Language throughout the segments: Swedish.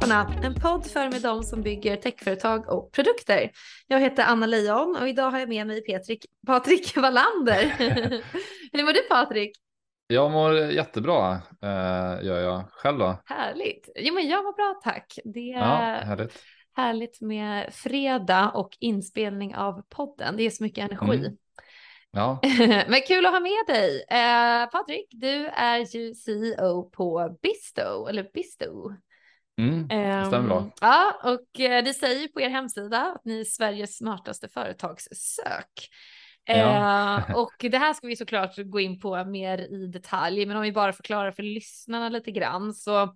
Techskaparna, en podd för med dem som bygger techföretag och produkter. Jag heter Anna Leijon och idag har jag med mig Petrik, Patrik Wallander. Hur mår du Patrik? Jag mår jättebra, eh, gör jag. Själv då? Härligt. Jo men jag mår bra tack. Det är ja, härligt. härligt med fredag och inspelning av podden. Det är så mycket energi. Mm. Ja. Men kul att ha med dig. Eh, Patrik, du är ju CEO på Bisto, eller Bisto. Mm, det stämmer bra. Um, ja, och eh, det säger på er hemsida att ni är Sveriges smartaste företagssök. Ja. Eh, och det här ska vi såklart gå in på mer i detalj, men om vi bara förklarar för lyssnarna lite grann så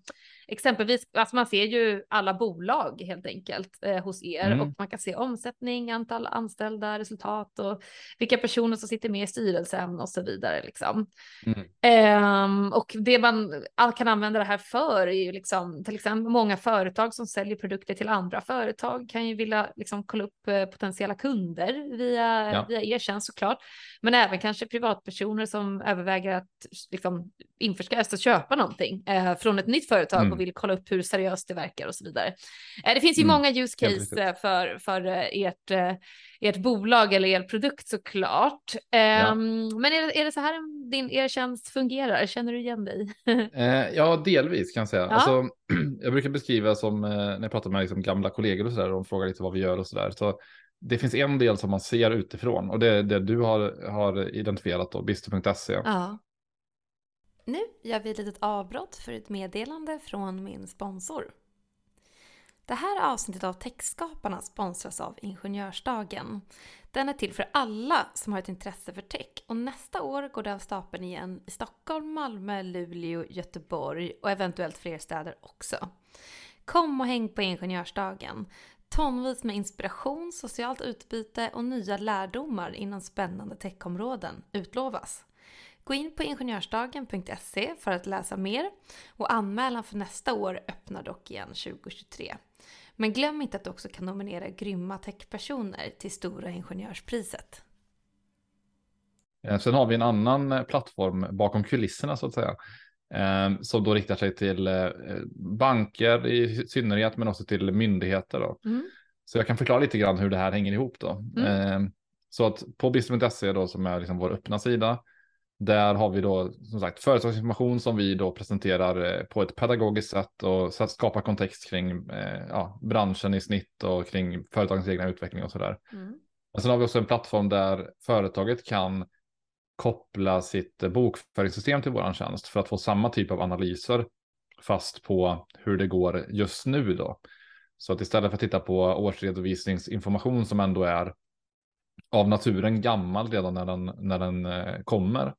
exempelvis, alltså man ser ju alla bolag helt enkelt eh, hos er mm. och man kan se omsättning, antal anställda, resultat och vilka personer som sitter med i styrelsen och så vidare liksom. Mm. Eh, och det man kan använda det här för är ju liksom till exempel många företag som säljer produkter till andra företag kan ju vilja liksom kolla upp eh, potentiella kunder via, ja. via er tjänst såklart, men även kanske privatpersoner som överväger att liksom införskaffa, alltså köpa någonting eh, från ett nytt företag mm och vill kolla upp hur seriöst det verkar och så vidare. Eh, det finns ju mm. många use case eh, för, för eh, ert, ert bolag eller er produkt såklart. Ja. Ehm, men är det, är det så här din, er tjänst fungerar? Känner du igen dig? ja, delvis kan jag säga. Ja. Alltså, jag brukar beskriva som när jag pratar med liksom gamla kollegor och så där de frågar lite vad vi gör och så där. Så det finns en del som man ser utifrån och det är det du har, har identifierat då, bister.se. Ja. Nu gör vi ett litet avbrott för ett meddelande från min sponsor. Det här avsnittet av Techskaparna sponsras av Ingenjörsdagen. Den är till för alla som har ett intresse för tech och nästa år går det av stapeln igen i Stockholm, Malmö, Luleå, Göteborg och eventuellt fler städer också. Kom och häng på Ingenjörsdagen. Tonvis med inspiration, socialt utbyte och nya lärdomar inom spännande techområden utlovas. Gå in på ingenjörsdagen.se för att läsa mer och anmälan för nästa år öppnar dock igen 2023. Men glöm inte att du också kan nominera grymma techpersoner till Stora Ingenjörspriset. Eh, sen har vi en annan eh, plattform bakom kulisserna så att säga. Eh, som då riktar sig till banker i synnerhet men också till myndigheter. Då. Mm. Så jag kan förklara lite grann hur det här hänger ihop då. Mm. Så att på business.se då som är liksom vår öppna sida där har vi då som sagt företagsinformation som vi då presenterar eh, på ett pedagogiskt sätt och skapar kontext kring eh, ja, branschen i snitt och kring företagens egna utveckling och sådär. Mm. Men sen har vi också en plattform där företaget kan koppla sitt bokföringssystem till våran tjänst för att få samma typ av analyser fast på hur det går just nu då. Så att istället för att titta på årsredovisningsinformation som ändå är av naturen gammal redan när den, när den eh, kommer.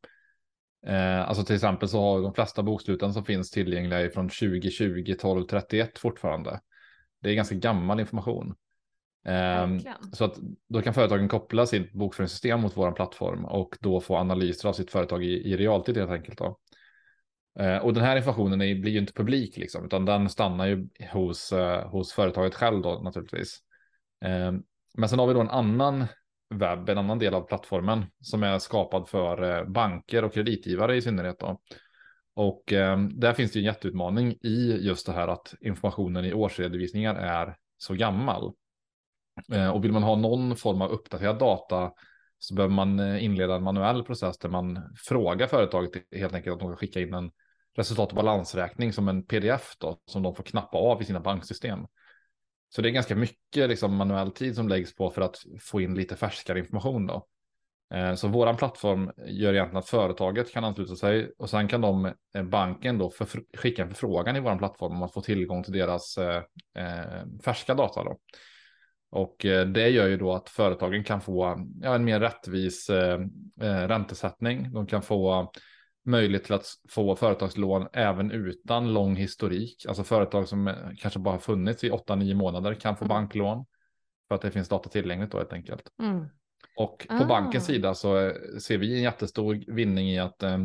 Eh, alltså till exempel så har de flesta boksluten som finns tillgängliga från 2020, 12, 31 fortfarande. Det är ganska gammal information. Eh, så att då kan företagen koppla sitt bokföringssystem mot vår plattform och då få analyser av sitt företag i, i realtid helt enkelt. Då. Eh, och den här informationen är, blir ju inte publik liksom, utan den stannar ju hos, eh, hos företaget själv då naturligtvis. Eh, men sen har vi då en annan webb, en annan del av plattformen som är skapad för eh, banker och kreditgivare i synnerhet. Då. Och eh, där finns det en jätteutmaning i just det här att informationen i årsredovisningar är så gammal. Eh, och vill man ha någon form av uppdaterad data så behöver man eh, inleda en manuell process där man frågar företaget helt enkelt att de ska skicka in en resultat och balansräkning som en pdf då, som de får knappa av i sina banksystem. Så det är ganska mycket liksom, manuell tid som läggs på för att få in lite färskare information. Då. Eh, så våran plattform gör egentligen att företaget kan ansluta sig och sen kan de, eh, banken då för, skicka en förfrågan i våran plattform om att få tillgång till deras eh, eh färska data. Då. Och det gör ju då att företagen kan få ja, en mer rättvis eh, räntesättning. De kan få möjlighet till att få företagslån även utan lång historik. Alltså företag som kanske bara har funnits i 8-9 månader kan få mm. banklån för att det finns data tillgängligt då helt enkelt. Mm. Och på ah. bankens sida så eh, ser vi en jättestor vinning i att eh,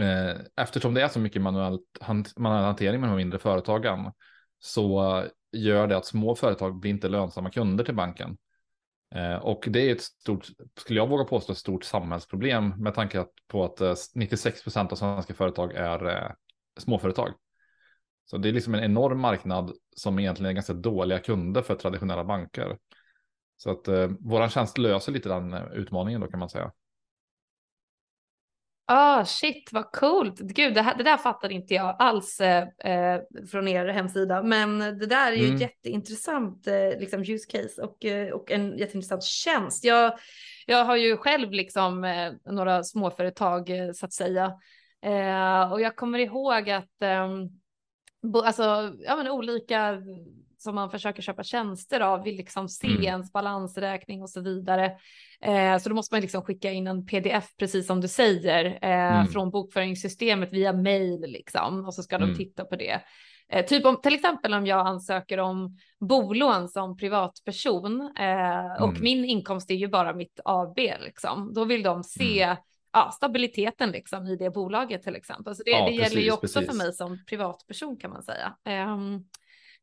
eh eftersom det är så mycket manuellt, manuell hantering med de mindre företagen så gör det att små företag blir inte lönsamma kunder till banken. Eh, och det är ett stort, skulle jag våga påstå, ett stort samhällsproblem med tanke på att eh, 96 procent av svenska företag är eh, småföretag. Så det är liksom en enorm marknad som egentligen är ganska dåliga kunder för traditionella banker. Så att eh, våran tjänst löser lite den utmaningen då kan man säga. Ah, shit vad coolt. Gud, det, här, det där fattade inte jag alls eh, eh, från er hemsida, men det där är ju mm. jätteintressant eh, liksom use case och, eh, och en jätteintressant tjänst. Jag, jag har ju själv liksom eh, några småföretag eh, så att säga och jag kommer ihåg att ehm, bo, alltså, ja, men olika som man försöker köpa tjänster av vill liksom se mm. ens balansräkning och så vidare. Eh, så då måste man liksom skicka in en pdf, precis som du säger, eh, mm. från bokföringssystemet via mail liksom och så ska mm. de titta på det. Eh, typ om till exempel om jag ansöker om bolån som privatperson och mm. min inkomst är ju bara mitt AB liksom. Då vill de se mm. ja, stabiliteten liksom i det bolaget till exempel. Så det, ja, det precis, gäller ju också precis. för mig som privatperson kan man säga. Um,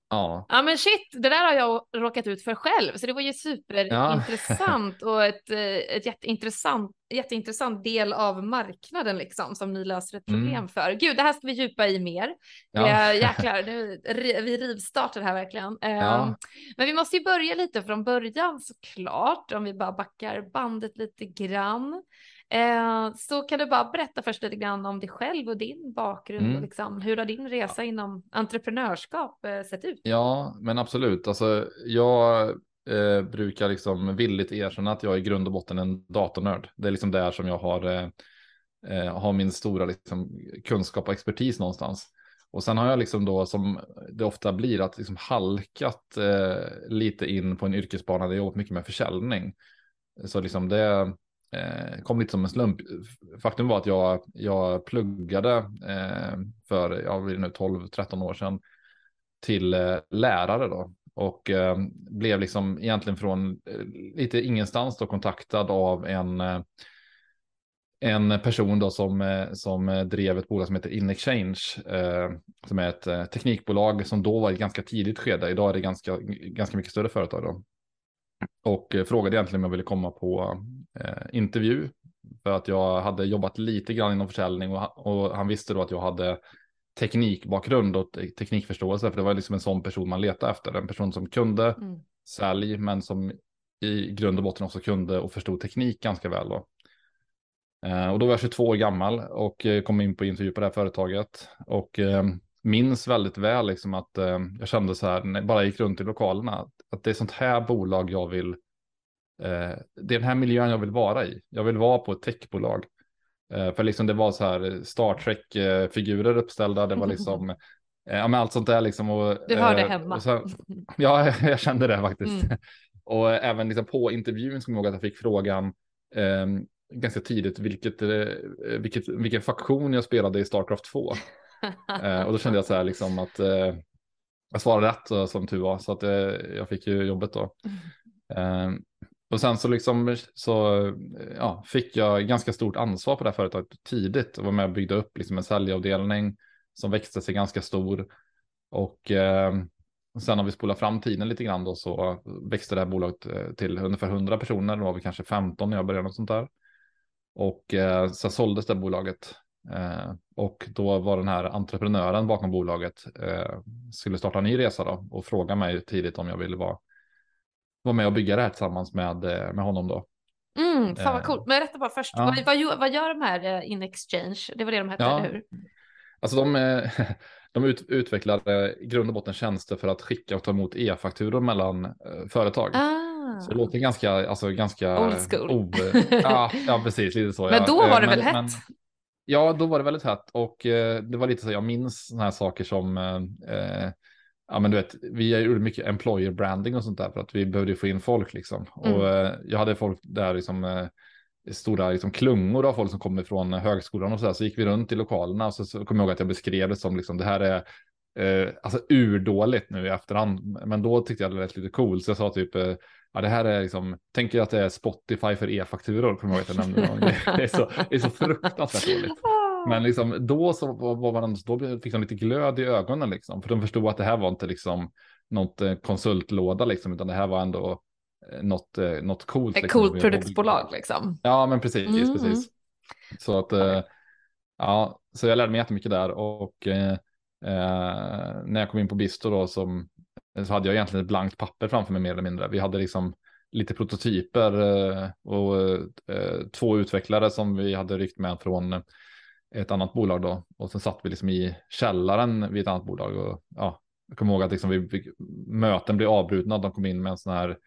Ja. ja men shit, det där har jag råkat ut för själv, så det var ju superintressant ja. och ett, eh, ett jätteintressant, jätteintressant del av marknaden liksom som ni löser ett problem mm. för. Gud, det här ska vi djupa i mer. Ja. Äh, jäklar, nu, vi rivstartar här verkligen. Ja. Um, men vi måste ju börja lite från början såklart, om vi bara backar bandet lite grann. Eh, så kan du bara berätta först lite grann om dig själv och din bakgrund mm. och liksom, hur har din resa inom entreprenörskap eh, sett ut? Ja, men absolut. Alltså, jag eh, brukar liksom villigt erkänna att jag i grund och botten är en datornörd. Det är liksom där som jag har, eh, har min stora liksom, kunskap och expertis någonstans. Och sen har jag liksom då som det ofta blir att liksom halkat eh, lite in på en yrkesbana där jag jobbat mycket med försäljning. Så liksom det eh, kom lite som en slump. Faktum var att jag, jag pluggade eh, för jag blir nu 12-13 år sedan till eh, lärare då och eh, blev liksom egentligen från eh, lite ingenstans då kontaktad av en eh, en person då som, eh, som drev ett bolag som heter InExchange, eh, som är ett eh, teknikbolag som då var i ett ganska tidigt skede. Idag är det ganska, ganska mycket större företag då. Och frågade egentligen om jag ville komma på eh, intervju. För att jag hade jobbat lite grann inom försäljning och, och han visste då att jag hade teknikbakgrund och teknikförståelse. För det var liksom en sån person man letade efter. En person som kunde mm. sälj men som i grund och botten också kunde och förstod teknik ganska väl. Då. Eh, och då var jag 22 år gammal och eh, kom in på intervju på det här företaget. Och eh, minns väldigt väl liksom att eh, jag kände så här, när jag bara gick runt i lokalerna, att det är sånt här bolag jag vill Eh, det är den här miljön jag vill vara i. Jag vill vara på ett techbolag. Eh, för liksom det var så här Star Trek-figurer uppställda. Det var liksom, eh, ja men allt sånt där liksom. Och, du hörde eh, hemma. Så, ja, jag kände det faktiskt. Mm. och även liksom på intervjun som jag ihåg att jag fick frågan ehm, ganska tidigt vilket, eh, vilket, vilken faktion jag spelade i Starcraft 2. Eh, och då kände jag så här liksom att jag svarade rätt som tur var så att jag fick ju jobbet då. Mm. Ehm, och sen så, liksom, så ja, fick jag ganska stort ansvar på det här företaget tidigt och var med och byggde upp liksom en säljavdelning som växte sig ganska stor. Och eh, sen har vi spolat fram tiden lite grann då så växte det här bolaget eh, till ungefär 100 personer. Då var vi kanske 15 när jag började och sånt där. Och eh, så såldes det bolaget. Eh, och då var den här entreprenören bakom bolaget eh, skulle starta en ny resa då och fråga mig tidigt om jag ville vara vara med och bygga det här tillsammans med, eh, med honom då. Mm, fan vad coolt. Men berätta bara först, ja. vad, vad, gör, vad gör de här In Exchange? Det var det de hette, ja. eller hur? Alltså de, de ut, utvecklar i grund och botten tjänster för att skicka och ta emot e-fakturor mellan företag. Ah. Så det låter ganska, alltså ganska... Old school. O, ja, ja, precis, lite så. Men då var det väl hett? Men, ja, då var det väldigt hett och uh, det var lite så, jag minns sådana här saker som uh, ja men du vet, vi gjorde mycket employer branding och sånt där för att vi behövde få in folk liksom. Mm. Och eh, jag hade folk där liksom eh, stora liksom, klungor av folk som kommer från högskolan och så där. Så gick vi runt i lokalerna och så, så kom jag ihåg att jag beskrev det som liksom det här är eh, alltså urdåligt nu i efterhand. Men då tyckte jag det lät lite coolt så jag sa typ eh, ja det här är liksom, tänker att det är Spotify för e-fakturor, kommer jag ihåg att jag nämnde. Det är så, det är så fruktansvärt dåligt. Men liksom, då så var man, då fick de lite glöd i ögonen liksom, för de förstod att det här var inte liksom något eh, konsultlåda liksom, utan det här var ändå eh, något, eh, något coolt. Ett liksom, coolt produktbolag liksom. Ja, men precis, mm. precis. Så att, ja, så jag lärde mig jättemycket där och eh, när jag kom in på Bisto då som så hade jag egentligen ett blankt papper framför mig mer eller mindre. Vi hade liksom lite prototyper eh, och eh, två utvecklare som vi hade ryckt med från ett annat bolag då. Och sen satt vi liksom i källaren vid ett annat bolag och ja, jag kommer ihåg att liksom vi, möten blev avbrutna. De kom in med en sån här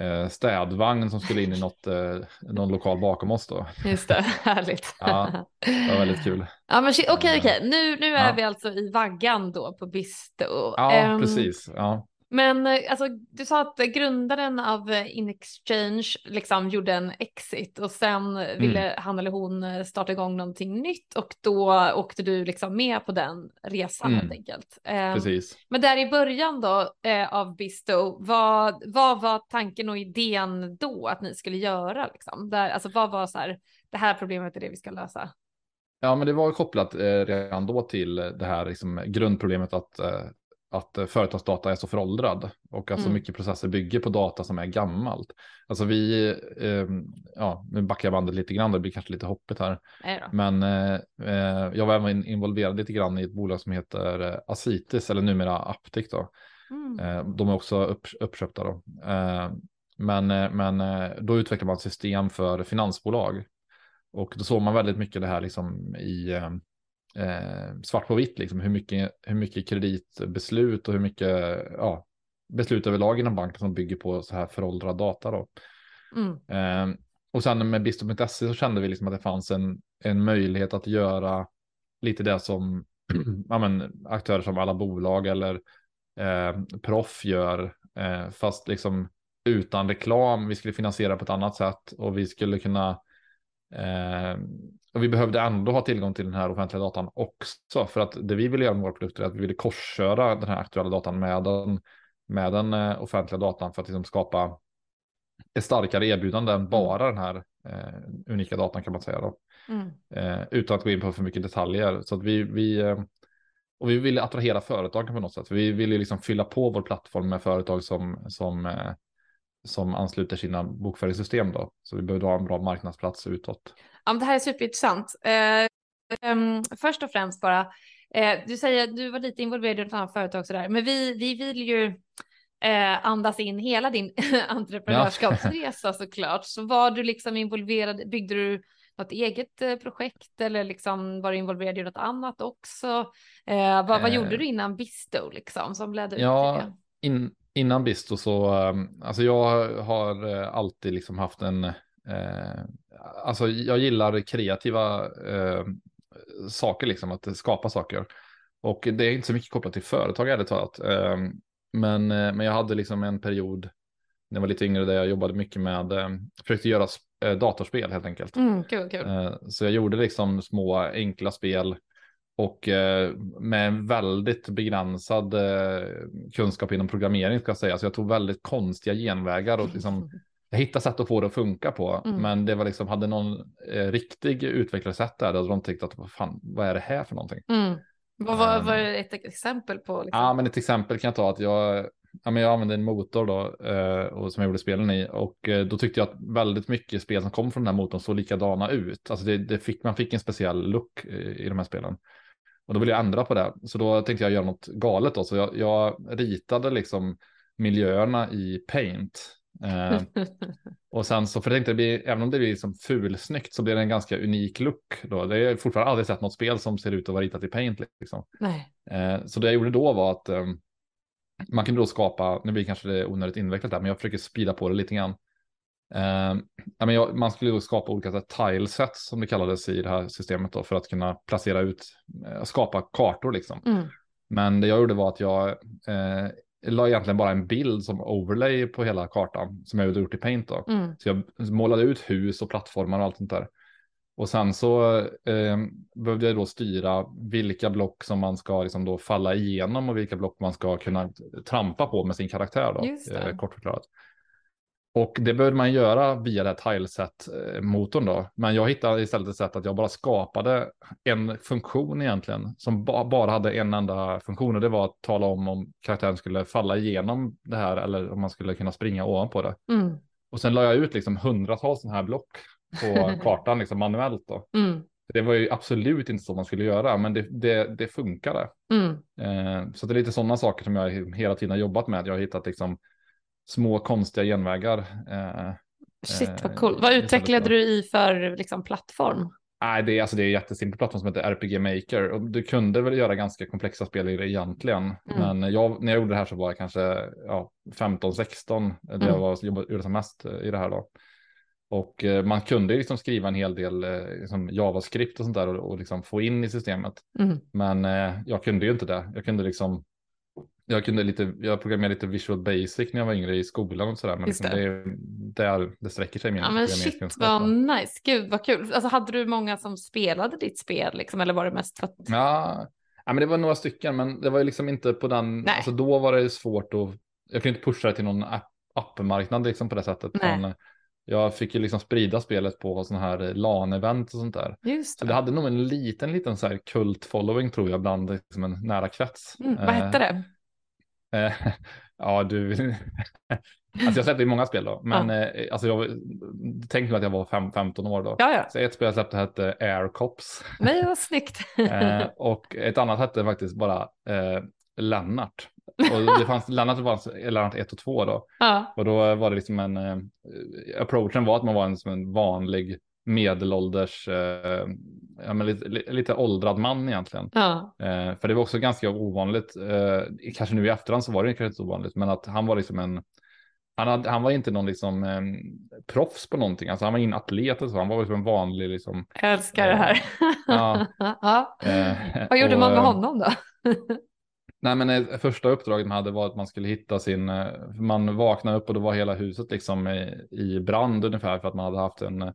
eh, städvagn som skulle in i något, eh, någon lokal bakom oss då. Just det, härligt. Ja, det var väldigt kul. Ja, men okej, okay, okej, okay. nu, nu är ja. vi alltså i vaggan då på Bisto. Ja, um, precis. Ja. Men eh, alltså, du sa att grundaren av eh, InExchange liksom gjorde en exit och sen mm. ville han eller hon eh, starta igång någonting nytt och då åkte du liksom med på den resan mm. helt enkelt. Ehm, Precis. Men där i början då av Bisto, vad, vad var tanken och idén då att ni skulle göra liksom? Där, alltså vad var så här, det här problemet är det vi ska lösa? Ja, men det var kopplat eh, redan då till det här liksom, grundproblemet att eh, att eh, företagsdata är så föråldrad och att så mm. mycket processer bygger på data som är gammalt. Alltså vi, eh, ja, nu backar jag bandet lite grann, det blir kanske lite hoppigt här. Men eh, eh, jag var även involverad lite grann i ett bolag som heter eh, Acitis eller numera Aptic då. Mm. Eh, de är också upp, uppköpta då. men, men då utvecklar man system för finansbolag. Och då såg man väldigt mycket det här liksom i eh, svart på vitt, liksom, hur, mycket, hur mycket kreditbeslut och hur mycket ja, beslut överlag inom banken som bygger på så här föråldrad data. Då. Mm. Eh, och sen med Bisto.se så kände vi liksom att det fanns en, en möjlighet att göra lite det som ja, men, aktörer som alla bolag eller eh, proff gör, eh, fast liksom utan reklam. Vi skulle finansiera på ett annat sätt och vi skulle kunna eh, och vi behövde ändå ha tillgång till den här offentliga datan också. För att det vi ville göra med våra produkter är att vi ville korsköra den här aktuella datan med den, med den eh, offentliga datan för att liksom skapa ett starkare erbjudande än bara den här eh, unika datan kan man säga. Då. Mm. Eh, utan att gå in på för mycket detaljer. Så att vi, vi, eh, och vi ville attrahera företagen på något sätt. Vi ville liksom fylla på vår plattform med företag som, som eh, som ansluter sina bokföringssystem då. Så vi behöver ha en bra marknadsplats utåt. Ja, det här är superintressant. Eh, um, först och främst bara, eh, du säger att du var lite involverad i ett annat företag sådär, men vi, vi vill ju eh, andas in hela din entreprenörskapsresa ja. såklart. Så var du liksom involverad, byggde du något eget eh, projekt eller liksom var du involverad i något annat också? Eh, vad, vad gjorde eh. du innan Bisto liksom som ledde ja, ut till det? In, innan Bisto så, ehm, alltså jag har eh, alltid liksom haft en, eh, alltså jag gillar kreativa eh, saker, liksom att skapa saker. Och det är inte så mycket kopplat till företag ärligt talat. Eh, men, eh, men jag hade liksom en period när jag var lite yngre där jag jobbade mycket med, eh, försökte göra eh, datorspel helt enkelt. Mm, cool, cool. Så jag gjorde liksom små enkla spel och eh, med väldigt begränsad eh, kunskap inom programmering ska jag säga. Så jag tog väldigt konstiga genvägar och liksom, jag hittade sätt att få det att funka på. Mm. Men det var liksom, hade någon eh, riktig utvecklare sett det här, då hade de tyckt att vad fan, vad är det här för någonting? Mm. Vad var, var det ett exempel på? Liksom? Ja, men ett exempel kan jag ta att jag, ja, men jag använde en motor då eh, och som jag gjorde spelen i och eh, då tyckte jag att väldigt mycket spel som kom från den här motorn såg likadana ut. Alltså det, det fick, man fick en speciell look i, i de här spelen. Och då ville jag ändra på det. Så då tänkte jag göra något galet då. Så jag, jag ritade liksom miljöerna i paint. Eh, och sen så, för jag tänkte, det blir, även om det blir liksom fulsnyggt så blir det en ganska unik look. Då. Det är fortfarande aldrig sett något spel som ser ut att vara ritat i paint. Liksom. Eh, så det jag gjorde då var att eh, man kunde då skapa, nu blir kanske det onödigt invecklat där, men jag försöker sprida på det lite grann. Ja, men jag, man skulle då skapa olika tilesets som det kallades i det här systemet då, för att kunna placera ut, uh, skapa kartor liksom. Mm. Men det jag gjorde var att jag uh, la egentligen bara en bild som overlay på hela kartan som jag hade gjort i Paint då. Mm. Så jag målade ut hus och plattformar och allt sånt där. Och sen så eh, behövde jag då styra vilka block som man ska liksom då falla igenom och vilka block man ska kunna trampa på med sin karaktär då, eh, kort förklarat. Och det behövde man göra via det här tileset-motorn då. Men jag hittade istället ett sätt att jag bara skapade en funktion egentligen som ba bara hade en enda funktion och det var att tala om om karaktären skulle falla igenom det här eller om man skulle kunna springa ovanpå det. Mm. Och sen la jag ut liksom hundratals sådana här block på kartan liksom manuellt då. Mm. Det var ju absolut inte så man skulle göra, men det, det, det funkade. Mm. Eh, så det är lite sådana saker som jag hela tiden har jobbat med. Jag har hittat liksom små konstiga genvägar. Eh, Shit vad eh, coolt. Vad utvecklade du i för liksom, plattform? Nej, det är, alltså, det är en jättesimpel plattform som heter RPG Maker. Och du kunde väl göra ganska komplexa spel i det egentligen. Mm. Men jag, när jag gjorde det här så var jag kanske ja, 15-16. Där Mm. jag var, jobbade, gjorde som mest eh, i det här då. Och eh, man kunde liksom skriva en hel del eh, liksom JavaScript och sånt där och, och liksom få in i systemet. Mm. Men eh, jag kunde ju inte det. Jag kunde liksom jag kunde lite, jag programmerade lite Visual Basic när jag var yngre i skolan och sådär. Men liksom det, det, det sträcker sig min Ja men shit vad nice. Gud vad kul. Alltså hade du många som spelade ditt spel liksom eller var det mest för att... Ja, ja, men det var några stycken, men det var ju liksom inte på den, Nej. alltså då var det svårt att, jag kunde inte pusha det till någon app, appmarknad liksom på det sättet. Men jag fick ju liksom sprida spelet på sådana här LAN-event och sånt där. Just Så det. det hade nog en liten, liten så här kult-following tror jag bland liksom en nära krets. Mm, vad hette det? Eh, ja, du. alltså jag släppte ju många spel då, men eh, alltså jag tänkte mig att jag var fem, 15 år då. Ja ja. Så ett spel jag släppte hette Air Cops. Nej vad snyggt. Eh, och ett annat hette faktiskt bara eh, Lennart. Och det fanns, Lennart alltså Lennart 1 och 2 då. ja. Och då var det liksom en, approachen var att man var en, som en vanlig medelålders, eh, ja, men lite, li- lite åldrad man egentligen. ja. Eh, för det var också ganska ovanligt, eh, kanske nu i efterhand så var det kanske inte så ovanligt, men att han var liksom en, han, hade, han var inte någon liksom eh, proffs på någonting, alltså han var ingen atlet och så, han var liksom en vanlig liksom. Jag älskar det här. Ja. ja. Eh, Vad gjorde och, man med eh, honom då? Nej, men eh, första uppdraget man hade var att man skulle hitta sin, eh, man vaknade upp och då var hela huset liksom i, i brand ungefär för att man hade haft en,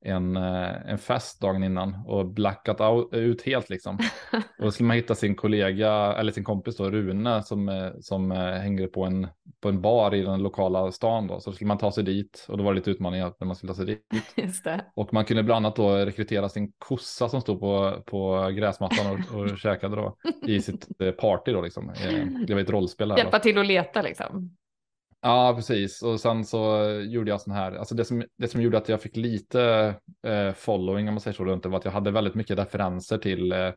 en, eh, en fest dagen innan och blackat out, ut helt liksom. Och då skulle man hitta sin kollega eller sin kompis då, Rune, som, eh, som eh, hängde på en, på en bar i den lokala stan då. Så skulle man ta sig dit och då var det lite utmaningar när man skulle ta sig dit. Och man kunde bland annat då rekrytera sin kossa som stod på, på gräsmattan och, och käkade då i sitt party då liksom. Det var ett rollspel här då. Hjälpa till att leta liksom. Ja, precis. Och sen så gjorde jag sån här, alltså det som, det som gjorde att jag fick lite eh, following om man säger så runt det var att jag hade väldigt mycket referenser till eh,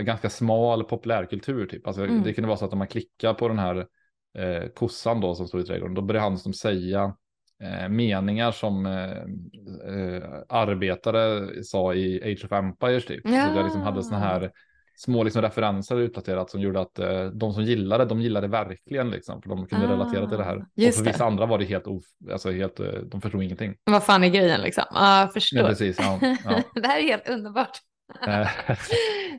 ganska smal populärkultur typ. Alltså Mm. det kunde vara så att om man klickar på den här eh, kossan då som stod i trädgården, då började han som säga eh, meningar som eh, eh, arbetare sa i Age of Empires typ. Så Ja. jag liksom hade såna här små liksom, referenser utdaterat som gjorde att eh, de som gillade, de gillade verkligen liksom, för de kunde Ah, relatera till det här. Och just för det. vissa andra var det helt, of, alltså helt, eh, de förstod ingenting. Vad fan är grejen liksom? Jag förstår. Ja, precis, ja, ja. det här är helt underbart. Eh,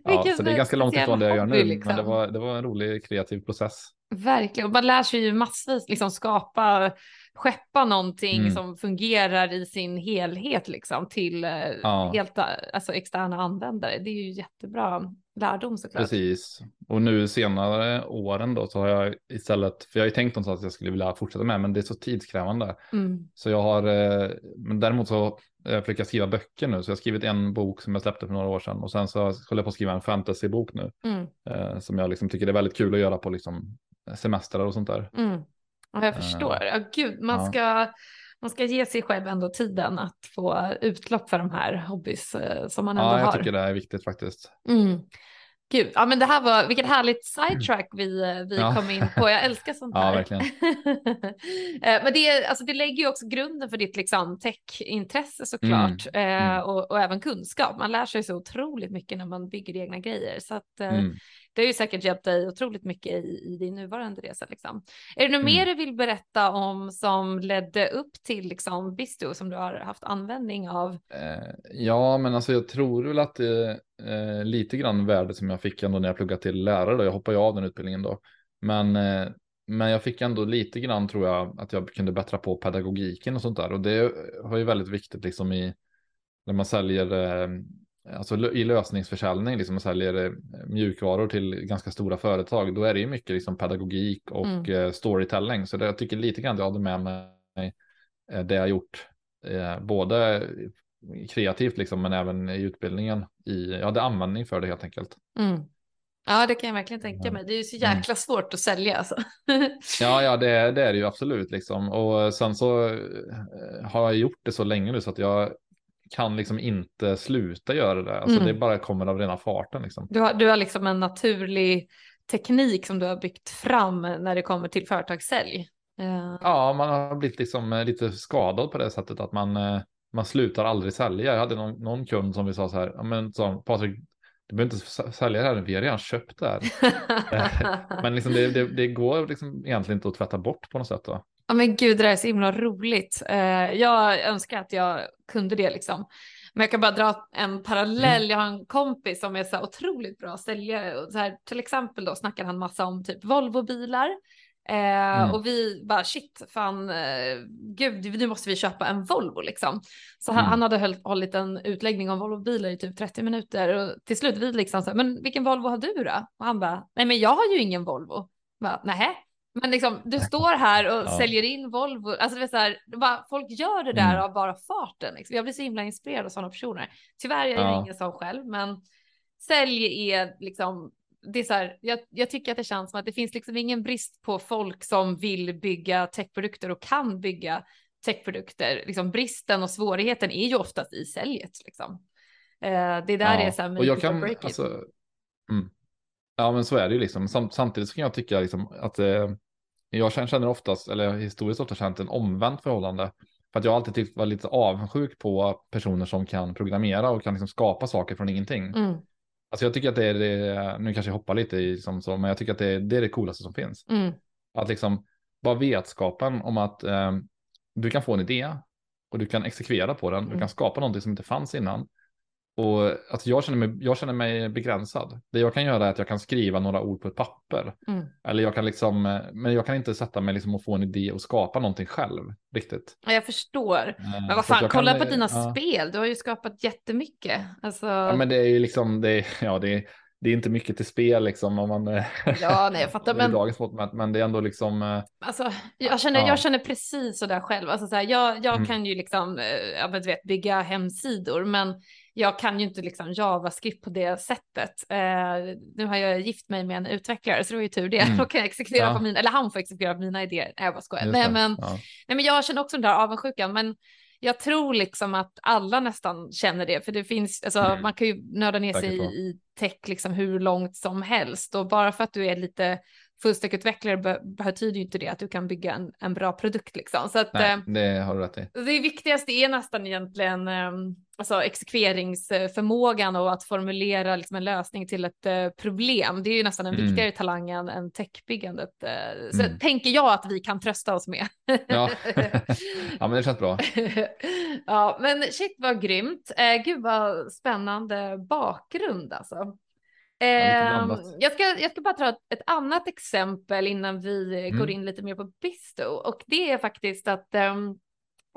ja, Vilken så det är ganska långt ifrån det jag gör nu, hobby, men liksom. det var, det var en rolig kreativ process. Verkligen, och man lär sig ju massvis liksom skapa, skeppa någonting Mm. som fungerar i sin helhet liksom till eh, Ja. helt alltså, externa användare. Det är ju jättebra lärdom såklart. Precis. Och nu senare åren då så har jag istället, för jag har ju tänkt någonstans att jag skulle vilja fortsätta med, men det är så tidskrävande. Mm. Så jag har, eh, men däremot så eh, försöker jag skriva böcker nu, så jag har skrivit en bok som jag släppte för några år sedan och sen så håller jag på att skriva en fantasybok nu, Mm. eh, som jag liksom tycker är väldigt kul att göra på liksom semestrar och sånt där. Mm. Ja, jag förstår. Ja, gud, man, ja. ska, man ska ge sig själv ändå tiden att få utlopp för de här hobbys eh, som man ändå Ja, jag har. tycker det är viktigt faktiskt. Mm. Gud, ja men det här var, vilket härligt sidetrack vi, eh, vi Ja. kom in på. Jag älskar sånt Ja, här. verkligen. Eh, men det, alltså, det lägger ju också grunden för ditt liksom, tech-intresse såklart. Eh, mm. och, och även kunskap. Man lär sig så otroligt mycket när man bygger egna grejer. Så att, eh, Mm. Det har ju säkert hjälpt dig otroligt mycket i, i din nuvarande resa. Liksom. Är det något Mm. mer du vill berätta om som ledde upp till liksom, Bisto som du har haft användning av? Eh, ja, men alltså jag tror väl att det är eh, lite grann värdet som jag fick ändå när jag pluggade till lärare. Då. Jag hoppade ju av den utbildningen då. Men, eh, men jag fick ändå lite grann tror jag att jag kunde bättra på pedagogiken och sånt där. Och det var ju väldigt viktigt liksom i när man säljer Alltså i lösningsförsäljning, liksom säljer eh, mjukvaror till ganska stora företag, då är det ju mycket liksom pedagogik och Mm. eh, storytelling. Så det, jag tycker lite grann jag hade med mig eh, det jag gjort, eh, både kreativt liksom, men även i utbildningen. I, jag hade användning för det helt enkelt. Mm. Ja, det kan jag verkligen tänka mig. Det är ju så Mm. jäkla svårt att sälja alltså. Ja, ja, det, är- det är det ju absolut liksom. Och sen så har jag gjort det så länge nu så att jag kan liksom inte sluta göra det. Alltså Mm. det bara kommer av rena farten liksom. Du har, du har liksom en naturlig teknik som du har byggt fram när det kommer till företagssälj. Eh, Ja, man har blivit liksom eh, lite skadad på det sättet att man, eh, man slutar aldrig sälja. Jag hade någon, någon kund som vi sa så här, men sa Patrik, du behöver inte sälja det här, vi har redan köpt det här. Men liksom det, det, det går liksom egentligen inte att tvätta bort på något sätt då. Ja men gud det där är så himla roligt. Eh, jag önskar att jag kunde det liksom. Men jag kan bara dra en parallell. Mm. Jag har en kompis som är så otroligt bra säljare. Och så här, till exempel då snackar han massa om typ Volvo-bilar. Eh, Mm. Och vi bara shit, fan, eh, gud, nu måste vi köpa en Volvo liksom. Så han, Mm. han hade höll, hållit en utläggning om Volvo-bilar i typ 30 minuter. Och till slut vi liksom så här, men vilken Volvo har du då? Och han bara, nej men jag har ju ingen Volvo. Bara, Nähä? Men liksom, du står här och Ja. säljer in Volvo. Alltså det är så här, bara, folk gör det där Mm. av bara farten. Liksom. Jag blir så himla inspirerad av sådana personer. Tyvärr är jag Ja. ingen sån själv, men sälj är liksom, det är så här, jag, jag tycker att det känns som att det finns liksom ingen brist på folk som vill bygga techprodukter och kan bygga techprodukter. Liksom bristen och svårigheten är ju oftast i säljet. Liksom. Eh, det är där Ja, det är så här, och jag kan, alltså, mm. Ja, men så är det ju liksom. Sam, samtidigt så kan jag tycka liksom att eh, jag känner, oftast, eller historiskt ofta känt en omvänt förhållande. För att jag har alltid tyckt var lite avundsjuk på personer som kan programmera och kan liksom skapa saker från ingenting. Mm, Alltså jag tycker att det är det, nu kanske jag hoppar lite i som så, men jag tycker att det är det, är det coolaste som finns. mm, Att liksom bara vetskapen om att eh, du kan få en idé och du kan exekvera på den. Du Mm. kan skapa någonting som inte fanns innan. Och alltså jag, känner mig, jag känner mig begränsad. Det jag kan göra är att jag kan skriva några ord på ett papper. mm. Eller jag kan liksom, eh, men jag kan inte sätta mig liksom och få en idé och skapa någonting själv riktigt. Ja, jag förstår. Eh, Men vad fan, jag kan, kolla på eh, dina ja. spel. Du har ju skapat jättemycket. Alltså, Ja, men det är ju liksom, det är, ja, det är, det är inte mycket till spel liksom om man... eh, ja nej, jag fattar. Men dagens mått men det är ändå liksom... eh, Alltså, jag, känner, Ja. jag känner precis så där själv. Alltså, så här, jag jag Mm. kan ju liksom, eh, ja, men du vet, bygga hemsidor, men jag kan ju inte liksom JavaScript på det sättet. Eh, nu har jag gift mig med en utvecklare, så det var ju tur det. Mm. Då kan jag exekvera Ja. på mina, eller han får exekvera på mina idéer. Nej, jag bara skojar. Nej, men, Ja. nej, men jag känner också den där avundsjukan, men jag tror liksom att alla nästan känner det, för det finns, alltså Mm. man kan ju nörda ner sig i, i tech liksom hur långt som helst och bara för att du är lite fullstackutvecklare be- betyder ju inte det att du kan bygga en, en bra produkt liksom. Så att Nej, eh, det har du rätt i. det viktigaste är nästan egentligen eh, alltså exekveringsförmågan och att formulera liksom en lösning till ett eh, problem. Det är ju nästan en Mm. viktigare talang än, än techbyggandet. Eh, så Mm. tänker jag att vi kan trösta oss med. Ja. ja, men det känns bra. ja, men shit vad grymt. Eh, gud vad spännande bakgrund alltså. Eh, blandat. jag, ska, jag ska bara ta ett, annat exempel innan vi Mm. går in lite mer på Bisto och det är faktiskt att ehm,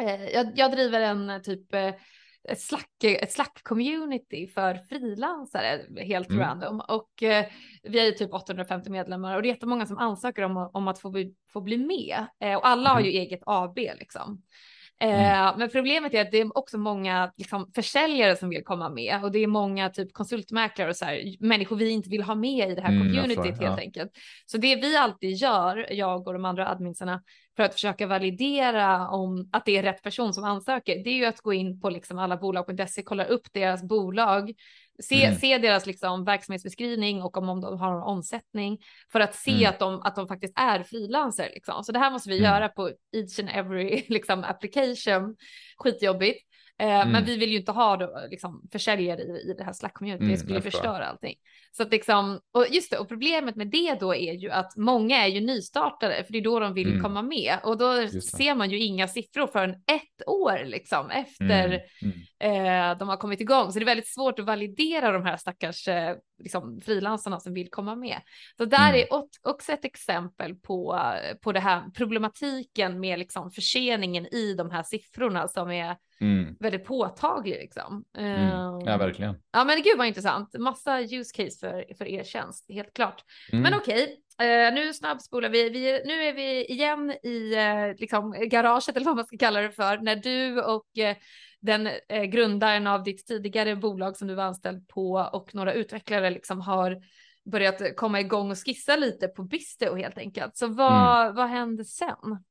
eh, jag, jag driver en eh, typ eh, ett Slack, ett Slack-community för frilansare helt Mm. random och eh, vi är ju typ 850 medlemmar och det är jättemånga som ansöker om, om att få bli, få bli med eh, och alla har Mhm. ju eget AB liksom. Eh, Men problemet är att det är också många liksom, försäljare som vill komma med och det är många typ konsultmäklare och så här, människor vi inte vill ha med i det här Mm, communityt helt ja. enkelt. Så det vi alltid gör, jag och de andra adminsarna, för att försöka validera om att det är rätt person som ansöker, det är ju att gå in på liksom alla bolag.se, kolla upp deras bolag, se, Mm. se deras liksom verksamhetsbeskrivning och om, om de har någon omsättning för att se Mm. att, de, att de faktiskt är frilansare. Liksom. Så det här måste vi Mm. göra på each and every liksom, application. Skitjobbigt. Eh, Men Mm. vi vill ju inte ha då, liksom, försäljare i, i det här Slack-communityt, Mm, det skulle förstöra allting. Så att liksom, och just det, och problemet med det då är ju att många är ju nystartade, för det är då de vill Mm. komma med. Och då ser man ju inga siffror förrän ett år liksom efter Mm. Mm. eh, de har kommit igång. Så det är väldigt svårt att validera de här stackars eh, liksom, frilansarna som vill komma med. Så där Mm. är också ett exempel på, på det här problematiken med liksom, förseningen i de här siffrorna som är Mm. väldigt påtaglig. Liksom. Mm. Ja, verkligen. ja men gud vad intressant. Massa use case för, för er tjänst, helt klart. Mm. Men okej, eh, nu snabbspolar vi. vi. Nu är vi igen i eh, liksom, garaget eller vad man ska kalla det för. När du och eh, den grundaren av ditt tidigare bolag som du var anställd på och några utvecklare liksom har börjat komma igång och skissa lite på Bisto helt enkelt. Så vad, vad hände sen?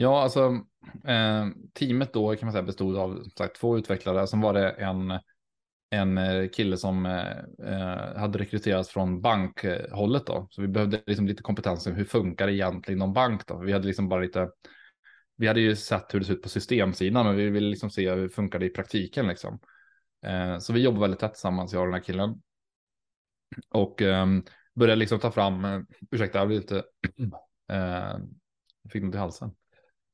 Ja, alltså eh, teamet då kan man säga bestod av sagt, två utvecklare. Sen var det en, en eh, kille som eh, eh, hade rekryterats från bankhållet då. Så vi behövde liksom lite kompetens om hur funkar egentligen någon bank då. Vi hade liksom bara lite, vi hade ju sett hur det ser ut på systemsidan men vi ville liksom se hur funkar det i praktiken liksom. Eh, så vi jobbar väldigt tätt tillsammans, jag och den här killen. Och eh, började liksom ta fram, eh, ursäkta, jag blir lite, eh, fick något i halsen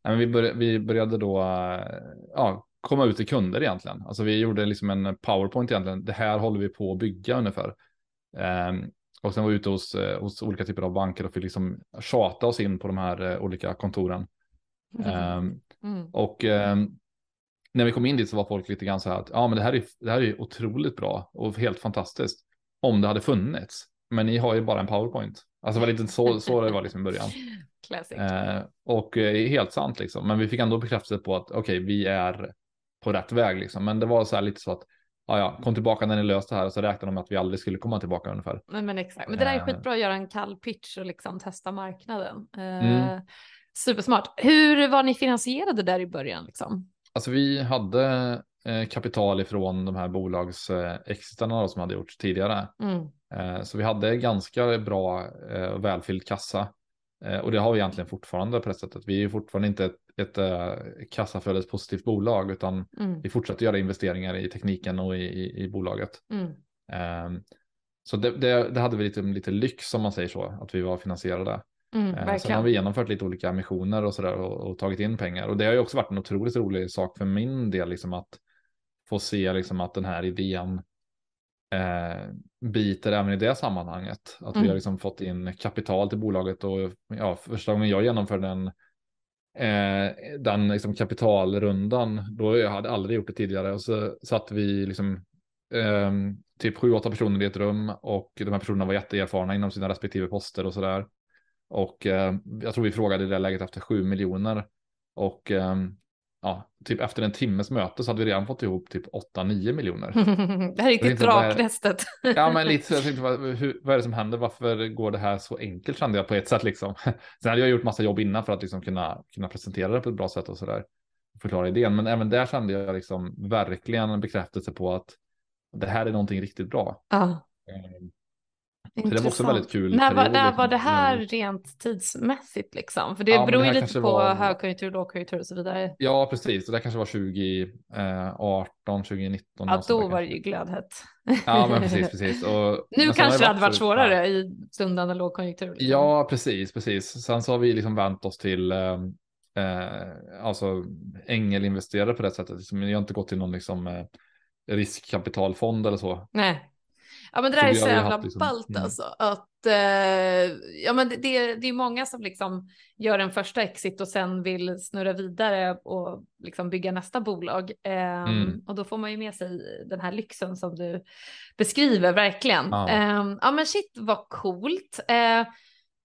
men vi, började, vi började då eh, ja, komma ut till kunder egentligen. Alltså vi gjorde liksom en powerpoint egentligen. Det här håller vi på att bygga ungefär. Um, och sen var vi ute hos, eh, hos olika typer av banker och fick liksom tjata oss in på de här uh, olika kontoren. Mm. Um, mm. Och um, när vi kom in dit så var folk lite grann så här att ja, men det här är, det här är otroligt bra och helt fantastiskt om det hade funnits. Men ni har ju bara en powerpoint. Alltså det var lite så, så det var liksom i början. Classic. Eh, och eh, helt sant liksom. Men vi fick ändå bekräftelse på att okej, okay, vi är på rätt väg liksom. Men det var så här lite så att ja, ja, kom tillbaka när ni löste det här och så räknade de med att vi aldrig skulle komma tillbaka ungefär. Nej, men exakt, men det där är eh. skitbra att göra en kall pitch och liksom testa marknaden. Eh, mm. Supersmart. Hur var ni finansierade där i början liksom? Alltså vi hade eh, kapital ifrån de här bolagsexiterna eh, som hade gjorts tidigare. Mm. Eh, så vi hade ganska bra och välfylld kassa. Och det har vi egentligen fortfarande på det sättet. Vi är fortfarande inte ett, ett kassaflödespositivt bolag utan mm. vi fortsätter göra investeringar i tekniken och i, i, i bolaget. Mm. Ehm, så det, det, det, hade vi lite, lite lyx om man säger så, att vi var finansierade. Mm, eh, Sen har vi genomfört lite olika missioner och sådär och, och, tagit in pengar. Och det har ju också varit en otroligt rolig sak för min del, liksom att få se liksom att den här idén eh, biter även i det sammanhanget. Att mm. vi har liksom fått in kapital till bolaget och ja, första gången jag genomförde den, eh, den liksom kapitalrundan, då jag hade aldrig gjort det tidigare och så satt vi liksom eh, typ sju, åtta personer i ett rum och de här personerna var jätteerfarna inom sina respektive poster och sådär. Och eh, jag tror vi frågade i det läget efter sju miljoner. Och eh, ja, typ efter en timmes möte så hade vi redan fått ihop typ 8-9 miljoner. det här är riktigt draknästet. ja, men lite jag tänkte, vad, hur, vad är det som händer? Varför går det här så enkelt kände jag på ett sätt liksom. Sen hade jag gjort massa jobb innan för att liksom kunna, kunna presentera det på ett bra sätt och så där. Förklara idén, men även där kände jag liksom verkligen en bekräftelse på att det här är någonting riktigt bra. Ah. Så det var också väldigt kul. När var, när var det här rent tidsmässigt liksom? För det ja, beror ju lite på var... högkonjunktur, lågkonjunktur och så vidare. Ja, precis. det kanske var 2018, 2019. Ja, då var det ju glödhett. Ja, men precis, precis. Och, nu kanske det hade varit svårare ja. i stundande lågkonjunktur. Liksom. Ja, precis, precis. Sen så har vi liksom vänt oss till eh, eh alltså ängelinvesterare på det sättet. Liksom, jag har inte gått till någon liksom, eh, riskkapitalfond eller så. Nej. Ja men det där är så jävla liksom, ballt mm. alltså. Att, eh, ja men det, det, det är många som liksom gör en första exit och sen vill snurra vidare och liksom bygga nästa bolag. Eh, mm. Och då får man ju med sig den här lyxen som du beskriver verkligen. Ja, eh, ja men shit vad coolt. Eh,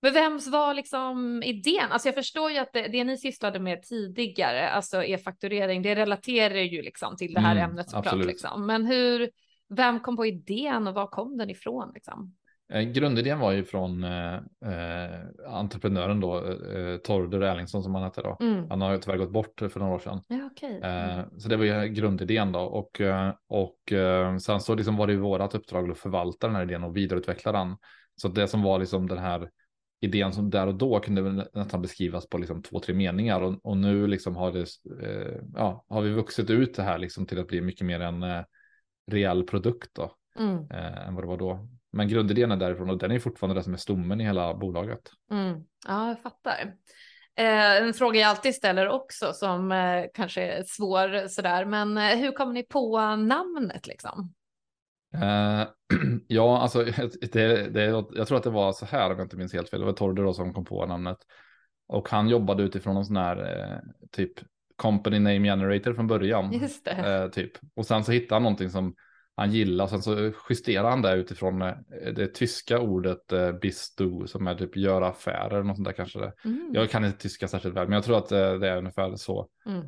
men vems var liksom idén? Alltså jag förstår ju att det, det ni sysslade med tidigare, alltså e-fakturering, det relaterar ju liksom till det här mm, ämnet såklart. Liksom. Men hur, vem kom på idén och var kom den ifrån? Liksom? Eh, grundidén var ju från eh, eh entreprenören då, eh, Torder Erlingsson som han hette då. Mm. Han har ju tyvärr gått bort för några år sedan. Ja, okay. mm. eh, så det var ju grundidén då och, eh, och eh, sen så liksom var det ju vårat uppdrag att förvalta den här idén och vidareutveckla den. Så det som var liksom den här idén som där och då kunde nästan beskrivas på liksom två, tre meningar och, och nu liksom har det, ja, har vi vuxit ut det här liksom till att bli mycket mer en reell produkt då, mm. eh, än vad det var då. Men grundidén är därifrån och den är fortfarande det som är stommen i hela bolaget. Mm. Ja, jag fattar. Eh, en fråga jag alltid ställer också som eh, kanske är svår sådär, men eh, hur kom ni på namnet liksom? Eh, ja, alltså det, det, jag tror att det var så här om jag inte minns helt fel. Det var Torder då som kom på namnet och han jobbade utifrån någon sån här eh, typ company name generator från början. Just. Eh, typ. Och sen så hittade han någonting som han gillar. Sen så justerar han det utifrån eh, det tyska ordet eh, bisto som är typ göra affärer. Något sånt där kanske. Det. Mm. Jag kan inte tyska särskilt väl, men jag tror att eh, det är ungefär så. Mm.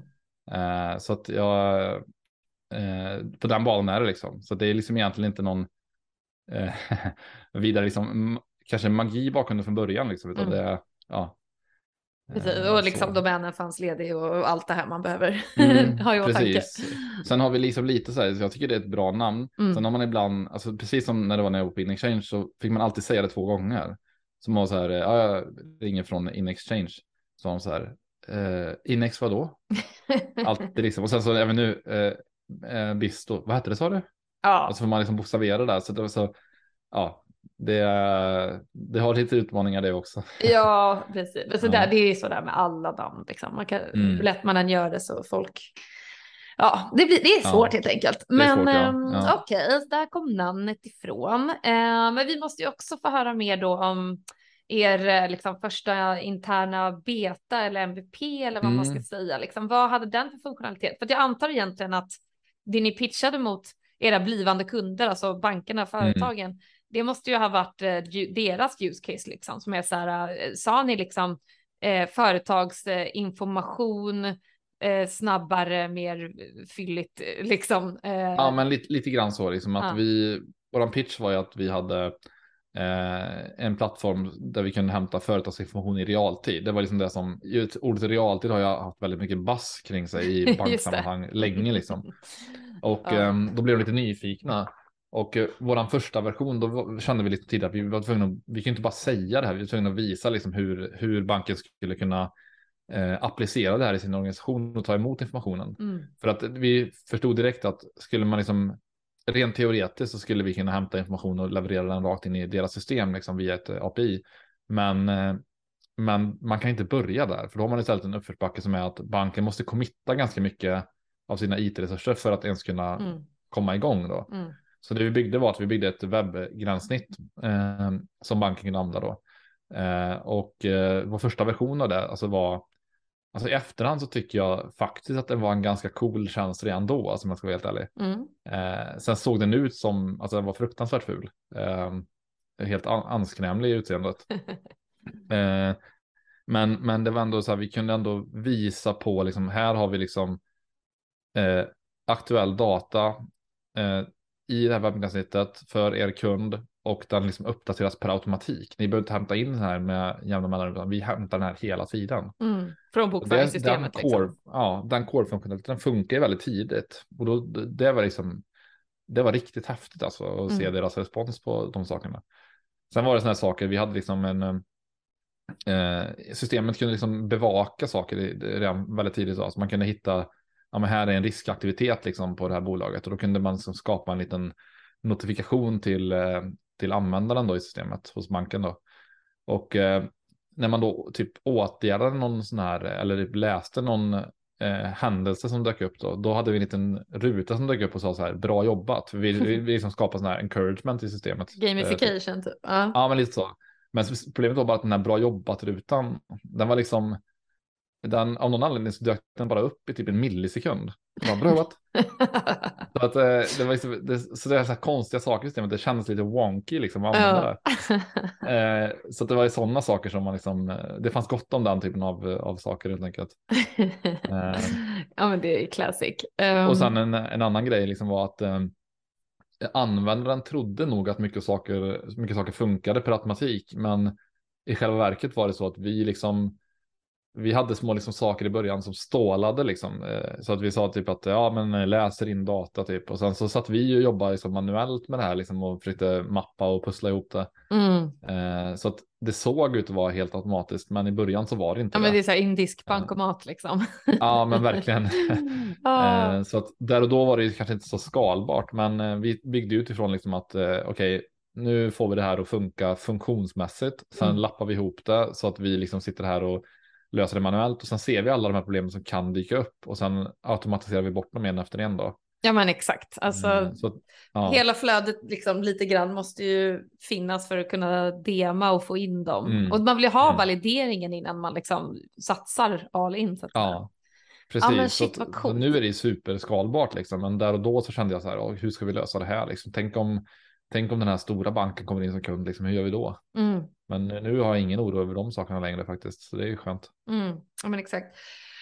Eh, så att jag, eh, på den banan är det liksom. Så det är liksom egentligen inte någon eh, vidare liksom, kanske magi bakom det från början liksom. Utan mm. det, ja, Precis, och eh, liksom så. domänen fanns ledig och allt det här man behöver mm, ha i åtanke. Sen har vi liksom lite så här, så jag tycker det är ett bra namn. Mm. Sen har man ibland, alltså precis som när det var när jag var på InExchange så fick man alltid säga det två gånger. Som var så här, ja, jag ringer från InExchange. Så var de så här, eh, Inex vadå? Alltid liksom, och sen så även nu, eh, eh, Bisto, vad hette det sa du? Ja. Och så får man liksom bokstavera där. Så det var så, ja, det, det har lite utmaningar det också. Ja, precis. Så där, det är så där med alla namn. Liksom. Man kan, mm. Hur lätt man än gör det så folk... Ja, det, blir, det är svårt ja. helt enkelt. Men svårt, ja. Ja. okej, okay, där kom namnet ifrån. Eh, men vi måste ju också få höra mer då om er eh, liksom, första interna beta eller MVP eller vad mm. man ska mm. säga. Liksom. Vad hade den för funktionalitet? För jag antar egentligen att det ni pitchade mot era blivande kunder, alltså bankerna, mm. företagen, mm. Det måste ju ha varit eh, deras use case liksom som är så här, eh, sa ni liksom eh, företagsinformation eh, snabbare, mer fylligt liksom? Eh. Ja, men lite, lite grann så liksom att ja. vi, våran pitch var ju att vi hade Eh, en plattform där vi kunde hämta företagsinformation i realtid. Det var liksom det som, ordet realtid har jag haft väldigt mycket bass kring sig i banksammanhang länge liksom. Och ja. eh, då blev de lite nyfikna. Och eh, våran första version, då kände vi lite tidigare att vi var tvungna, att, vi kan inte bara säga det här, vi var tvungna att visa liksom hur, hur banken skulle kunna eh, applicera det här i sin organisation och ta emot informationen. Mm. För att vi förstod direkt att skulle man liksom rent teoretiskt så skulle vi kunna hämta information och leverera den rakt in i deras system liksom via ett eh, API. Men, eh, men man kan inte börja där, för då har man istället en uppförsbacke som är att banken måste committa ganska mycket av sina it-resurser för att ens kunna mm. komma igång då. Mm. Så det vi byggde var att vi byggde ett webbgränssnitt eh, som banken kunde använda då. Eh, och eh, vår första version av det alltså var Alltså i efterhand så tycker jag faktiskt att det var en ganska cool tjänst redan då, alltså om jag ska vara helt ärlig. Mm. Eh, sen såg den ut som, alltså den var fruktansvärt ful. Eh, helt anskrämlig i utseendet. eh, men, men det var ändå så här, vi kunde ändå visa på, liksom, här har vi liksom eh, aktuell data i det här webbgränssnittet för er kund och den liksom uppdateras per automatik. Ni behöver inte hämta in den här med jämna mellanrum, utan vi hämtar den här hela tiden. Mm, från bokföringssystemet. Den, core, liksom. Ja, den core-funktionaliteten funkar ju väldigt tidigt. Och då, det var liksom, det var riktigt häftigt alltså att mm. se deras respons på de sakerna. Sen var det sådana här saker, vi hade liksom en, eh, systemet kunde liksom bevaka saker redan väldigt tidigt. Så alltså man kunde hitta, ja men här är en riskaktivitet liksom på det här bolaget och då kunde man liksom skapa en liten notifikation till, eh, till användaren då i systemet hos banken då. Och eh, när man då typ åtgärdade någon sån här eller typ läste någon eh, händelse som dök upp då, då hade vi en liten ruta som dök upp och sa så här bra jobbat. För vi, vi, vi liksom skapade sån här encouragement i systemet. Gamification eh, typ. Ja. ja, men lite så. Men problemet var bara att den här bra jobbat rutan, den var liksom den, av någon anledning så dök den bara upp i typ en millisekund. Bara, så, att, eh, det var liksom, det, så det är så här konstiga saker i systemet. Det kändes lite wonky liksom att använda det. Eh, så det var ju sådana saker som man liksom, eh, det fanns gott om den typen av, av saker helt enkelt. eh, ja men det är classic. Um... Och sen en, en annan grej liksom var att eh, användaren trodde nog att mycket saker, mycket saker funkade per automatik. Men i själva verket var det så att vi liksom vi hade små liksom, saker i början som stålade liksom. Eh, så att vi sa typ att ja, men eh, läser in data typ. Och sen så satt vi och jobbade liksom, manuellt med det här liksom, och försökte mappa och pussla ihop det. Mm. Eh, så att det såg ut att vara helt automatiskt, men i början så var det inte ja, det. Men det är så här indisk bankomat liksom. ja, men verkligen. ah. så att där och då var det kanske inte så skalbart, men vi byggde utifrån liksom att okej, okay, nu får vi det här att funka funktionsmässigt. Sen mm. lappar vi ihop det så att vi liksom sitter här och lösa det manuellt och sen ser vi alla de här problemen som kan dyka upp och sen automatiserar vi bort dem en efter en då. Ja men exakt, alltså mm, så, ja. hela flödet liksom lite grann måste ju finnas för att kunna dema och få in dem. Mm. Och man vill ju ha mm. valideringen innan man liksom satsar all in. Så att ja, precis. Ja, men shit, så, så nu är det superskalbart liksom, men där och då så kände jag så här, hur ska vi lösa det här liksom? Tänk om Tänk om den här stora banken kommer in som kund, liksom, hur gör vi då? Mm. Men nu har jag ingen oro över de sakerna längre faktiskt, så det är ju skönt. Mm. Ja, men exakt.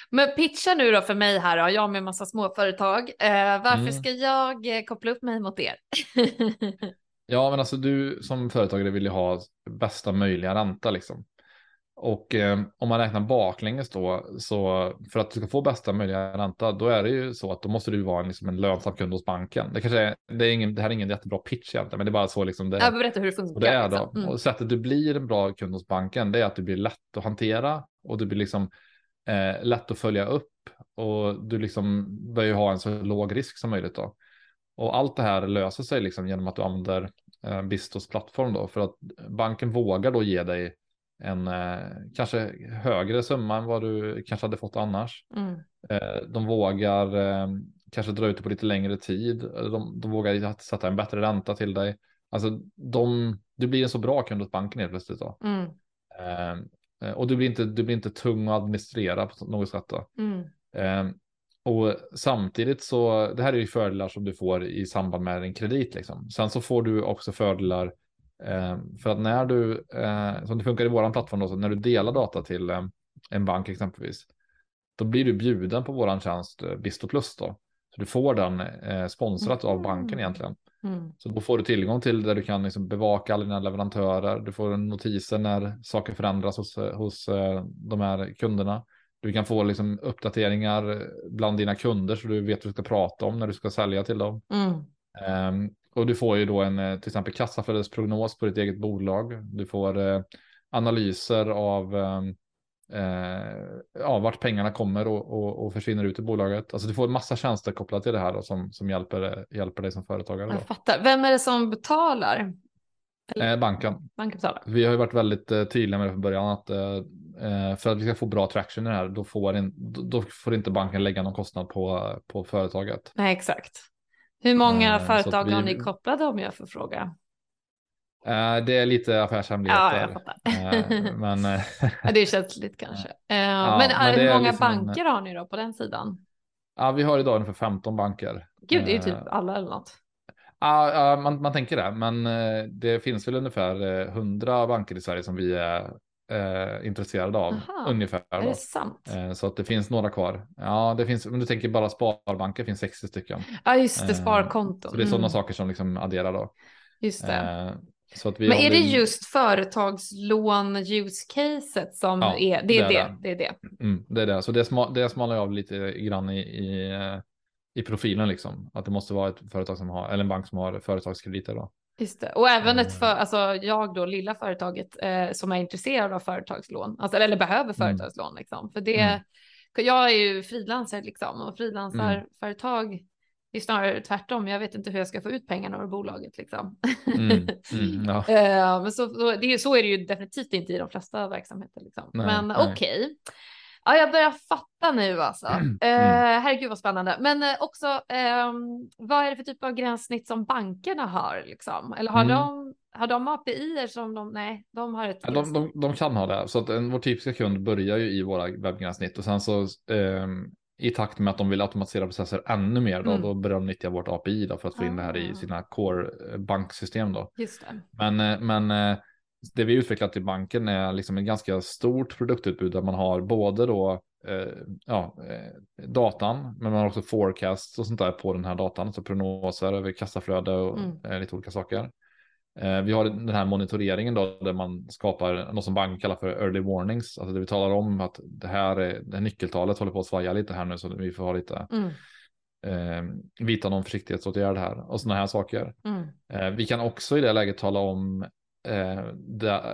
Men pitcha nu då för mig här då, jag med massa småföretag. Eh, varför mm. ska jag eh, koppla upp mig mot er? ja, men alltså du som företagare vill ju ha bästa möjliga ränta liksom. Och eh, om man räknar baklänges då, så för att du ska få bästa möjliga ränta, då är det ju så att då måste du vara en, liksom en lönsam kund hos banken. Det kanske är, det är ingen, det här är ingen jättebra pitch egentligen, men det är bara så liksom det, jag berätta hur det funkar. och det är då. Liksom. Mm. Och sättet du blir en bra kund hos banken, det är att du blir lätt att hantera och du blir liksom eh, lätt att följa upp och du liksom bör ju ha en så låg risk som möjligt då. Och allt det här löser sig liksom genom att du använder eh, Bistos plattform då för att banken vågar då ge dig en eh, kanske högre summa än vad du kanske hade fått annars. Mm. Eh, de vågar eh, kanske dra ut det på lite längre tid. De, de vågar sätta en bättre ränta till dig. Alltså de, du blir en så bra kund hos banken helt plötsligt då. Mm. Eh, och du blir, inte, du blir inte tung att administrera på något sätt då. Mm. Eh, och samtidigt så, det här är ju fördelar som du får i samband med en kredit liksom. Sen så får du också fördelar för att när du, eh, som det funkar i våran plattform då, så när du delar data till eh, en bank exempelvis, då blir du bjuden på våran tjänst eh, Bisto Plus då. Så du får den eh, sponsrat av banken egentligen. Mm. Så då får du tillgång till där du kan liksom bevaka alla dina leverantörer. Du får notiser när saker förändras hos, hos eh, de här kunderna. Du kan få liksom uppdateringar bland dina kunder så du vet vad du ska prata om när du ska sälja till dem. Mm. Um, och du får ju då en eh, till exempel kassaflödesprognos på ditt eget bolag. Du får uh, analyser av um, uh, ja, vart pengarna kommer och, och, och, försvinner ut i bolaget. Alltså du får en massa tjänster kopplat till det här då, som, som hjälper, hjälper dig som företagare. Då. Jag fattar. Vem är det som betalar? Eh, banken. Banken betalar. Vi har ju varit väldigt eh, tydliga med det från början att eh, för att vi ska få bra traction i det här, då får, in, då, då får inte banken lägga någon kostnad på, på företaget. Nej, exakt. Hur många Eh, företag vi- har ni kopplade om jag får fråga? Eh, det är lite affärshemligheter. Ja, jag. Eh, men Ja, det är känsligt kanske. Eh, men men hur många liksom en- banker har ni då på den sidan? ja, vi har idag ungefär 15 banker. Gud, det är ju typ alla eller något. Ja, ja, man, man tänker det, men det finns väl ungefär eh, 100 banker i Sverige som vi är eh, intresserade av. Aha, ungefär. Är Då. det sant? Eh, så att det finns några kvar. Ja, det finns, om du tänker bara sparbanker finns 60 stycken. Ja, just det, eh, sparkonton. Så det är sådana Mm, saker som liksom adderar då. Just det. Eh, Men är det just företagslån use caset som Ja, är det? Är det det, är det. är det. Mm, det är det. Så det, sma, det smalnar jag av lite grann i, i, eh, i profilen liksom. Att det måste vara ett företag som har, eller en bank som har företagskrediter då. Just det. Och även ett Mm. för, alltså jag då, lilla företaget eh, som är intresserad av företagslån, alltså, eller behöver företagslån liksom. För det, Mm. jag är ju frilansare liksom och frilansarföretag det är snarare tvärtom. Jag vet inte hur jag ska få ut pengarna ur bolaget liksom. Mm, mm, ja. Eh, men så, så, det, är- så är det ju definitivt inte i de flesta verksamheter. Liksom. Nej, men okej. Ja, jag börjar fatta nu alltså. Mm. Eh, herregud vad spännande. Men eh, också, ehm, vad är det för typ av gränssnitt som bankerna har? Liksom? Eller har, Mm. de, har de API som de, nej, de har ett Ja, de, de, de kan ha det. Så att en, vår typiska kund börjar ju i våra webbgränssnitt och sen så ehm, i takt med att de vill automatisera processer ännu mer då, Mm. då börjar de nyttja vårt API då för att få in det här i Ah. sina core eh, banksystem då. Just det. Men, eh, men eh, det vi utvecklat i banken är liksom ett ganska stort produktutbud där man har både då eh, ja, eh, datan, men man har också forecasts och sånt där på den här datan, alltså prognoser över kassaflöde och Mm. eh, lite olika saker. Eh, vi har den här monitoreringen då där man skapar något som banken kallar för early warnings, alltså det vi talar om att det här, är, det här nyckeltalet håller på att svaja lite här nu så vi får ha lite Mm, eh, vidta någon försiktighetsåtgärd här och sådana här saker. mm, Eh, vi kan också i det läget tala om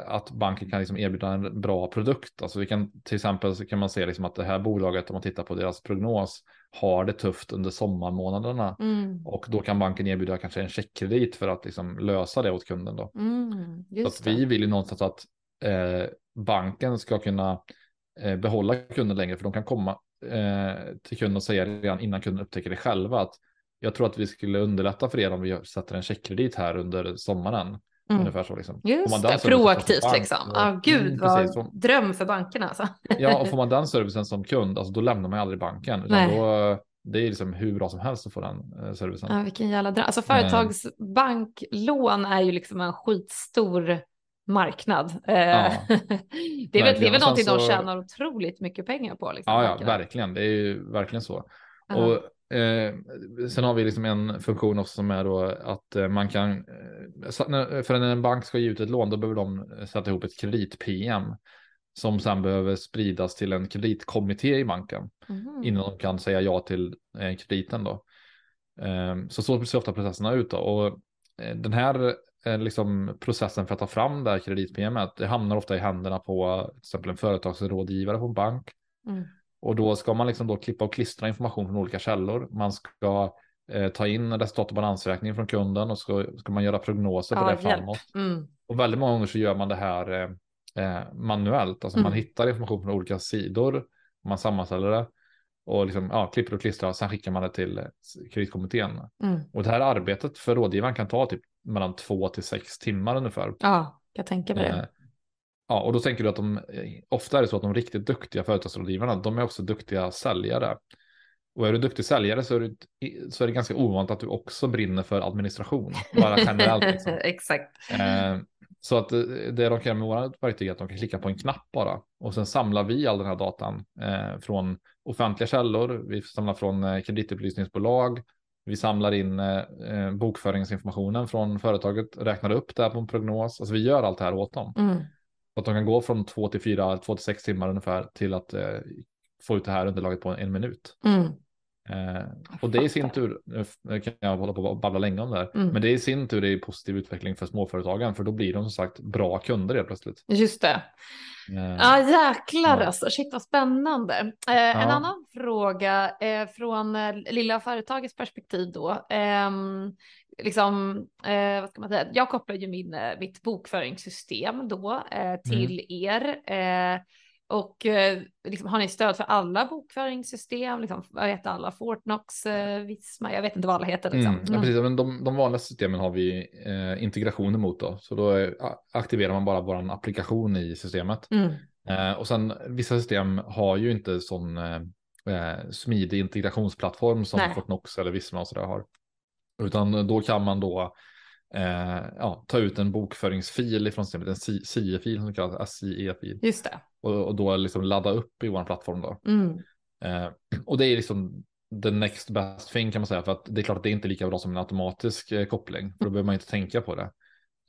att banken kan liksom erbjuda en bra produkt. Alltså vi kan till exempel så kan man se liksom att det här bolaget om man tittar på deras prognos har det tufft under sommarmånaderna mm, och då kan banken erbjuda kanske en checkkredit för att liksom lösa det åt kunden då. mm, Så att vi vill ju någonstans att eh, banken ska kunna eh, behålla kunden längre för de kan komma eh, till kunden och säga redan innan kunden upptäcker det själva att jag tror att vi skulle underlätta för er om vi sätter en checkkredit här under sommaren. Mm. Ungefär så liksom. Just man det, proaktivt bank, liksom. så- Ja, gud Mm, vad precis. Så- dröm för bankerna alltså. Ja, och får man den servicen som kund, alltså då lämnar man aldrig banken. Då, det är liksom hur bra som helst att få den eh, servicen. Ja, vilken jävla dröm. Alltså Mm. företagsbanklån är ju liksom en skitstor marknad. Eh, Ja, det, är väl, det är väl Och någonting sen de så- tjänar otroligt mycket pengar på. Liksom, Ja, ja, bankerna. verkligen. Det är ju verkligen så. Ja. Och eh, sen har vi liksom en funktion också som är då att eh, man kan, eh, så- för när en bank ska ge ut ett lån, då behöver de sätta ihop ett kredit-PM. som sen behöver spridas till en kreditkommitté i banken mm. innan de kan säga ja till eh, krediten då. Eh, så så ser ofta processerna ut då. Och eh, den här eh, liksom processen för att ta fram det här kredit-PMet, det hamnar ofta i händerna på till exempel en företagsrådgivare på en bank. Mm. Och då ska man liksom då klippa och klistra information från olika källor. Man ska eh, ta in resultat och balansräkning från kunden och så ska man göra prognoser på ja, det framåt. Mm. Och väldigt många gånger så gör man det här eh, eh, manuellt. Alltså mm. man hittar information från olika sidor, man sammanställer det och liksom, ja, klipper och klistrar och sen skickar man det till kreditkommittén. Mm. Och det här arbetet för rådgivaren kan ta typ mellan två till sex timmar ungefär. Ja, jag tänker på det. Eh, ja, och då tänker du att de, ofta är det så att de riktigt duktiga företagsrådgivarna, de är också duktiga säljare. Och är du duktig säljare så är, du, så är det ganska ovanligt att du också brinner för administration. Bara generellt. Liksom. Exakt. Eh, så att eh, det de kan göra med våra verktyg är att de kan klicka på en knapp bara. Och sen samlar vi all den här datan eh, från offentliga källor. Vi samlar från eh, kreditupplysningsbolag. Vi samlar in eh, eh, bokföringsinformationen från företaget, räknar upp det här på en prognos. Alltså vi gör allt det här åt dem. Mm. Så att de kan gå från två till fyra, två till sex timmar ungefär till att eh, få ut det här underlaget på en, en minut. Mm. Eh, och det i sin tur, nu kan jag hålla på och babbla länge om det här, mm. men det i sin tur är positiv utveckling för småföretagen för då blir de som sagt bra kunder helt plötsligt. Just det. Eh, ja jäklar ja. alltså, shit vad spännande. Eh, ja. En annan fråga eh, från eh, lilla företagets perspektiv då. Ehm, liksom, eh, vad ska man säga, jag kopplar ju min, mitt bokföringssystem då till mm. er. Och eh, liksom, har ni stöd för alla bokföringssystem? Liksom, vad heter alla? Fortnox, eh, Visma, jag vet inte vad alla heter. Liksom. Mm, ja, precis, men de, de vanliga systemen har vi eh, integrationer mot då. Så då är, aktiverar man bara vår applikation i systemet. Mm. Eh, och sen vissa system har ju inte sån eh, eh smidig integrationsplattform som Nej. Fortnox eller Visma och sådär har. Utan då kan man då eh, ja, ta ut en bokföringsfil ifrån systemet, en SIE-fil som kallas SIE-fil. Just det. Och, och, då liksom ladda upp i vår plattform då. Mm. Eh, och det är liksom the next best thing kan man säga, för att det är klart att det är inte lika bra som en automatisk eh, koppling, för då behöver man inte tänka på det.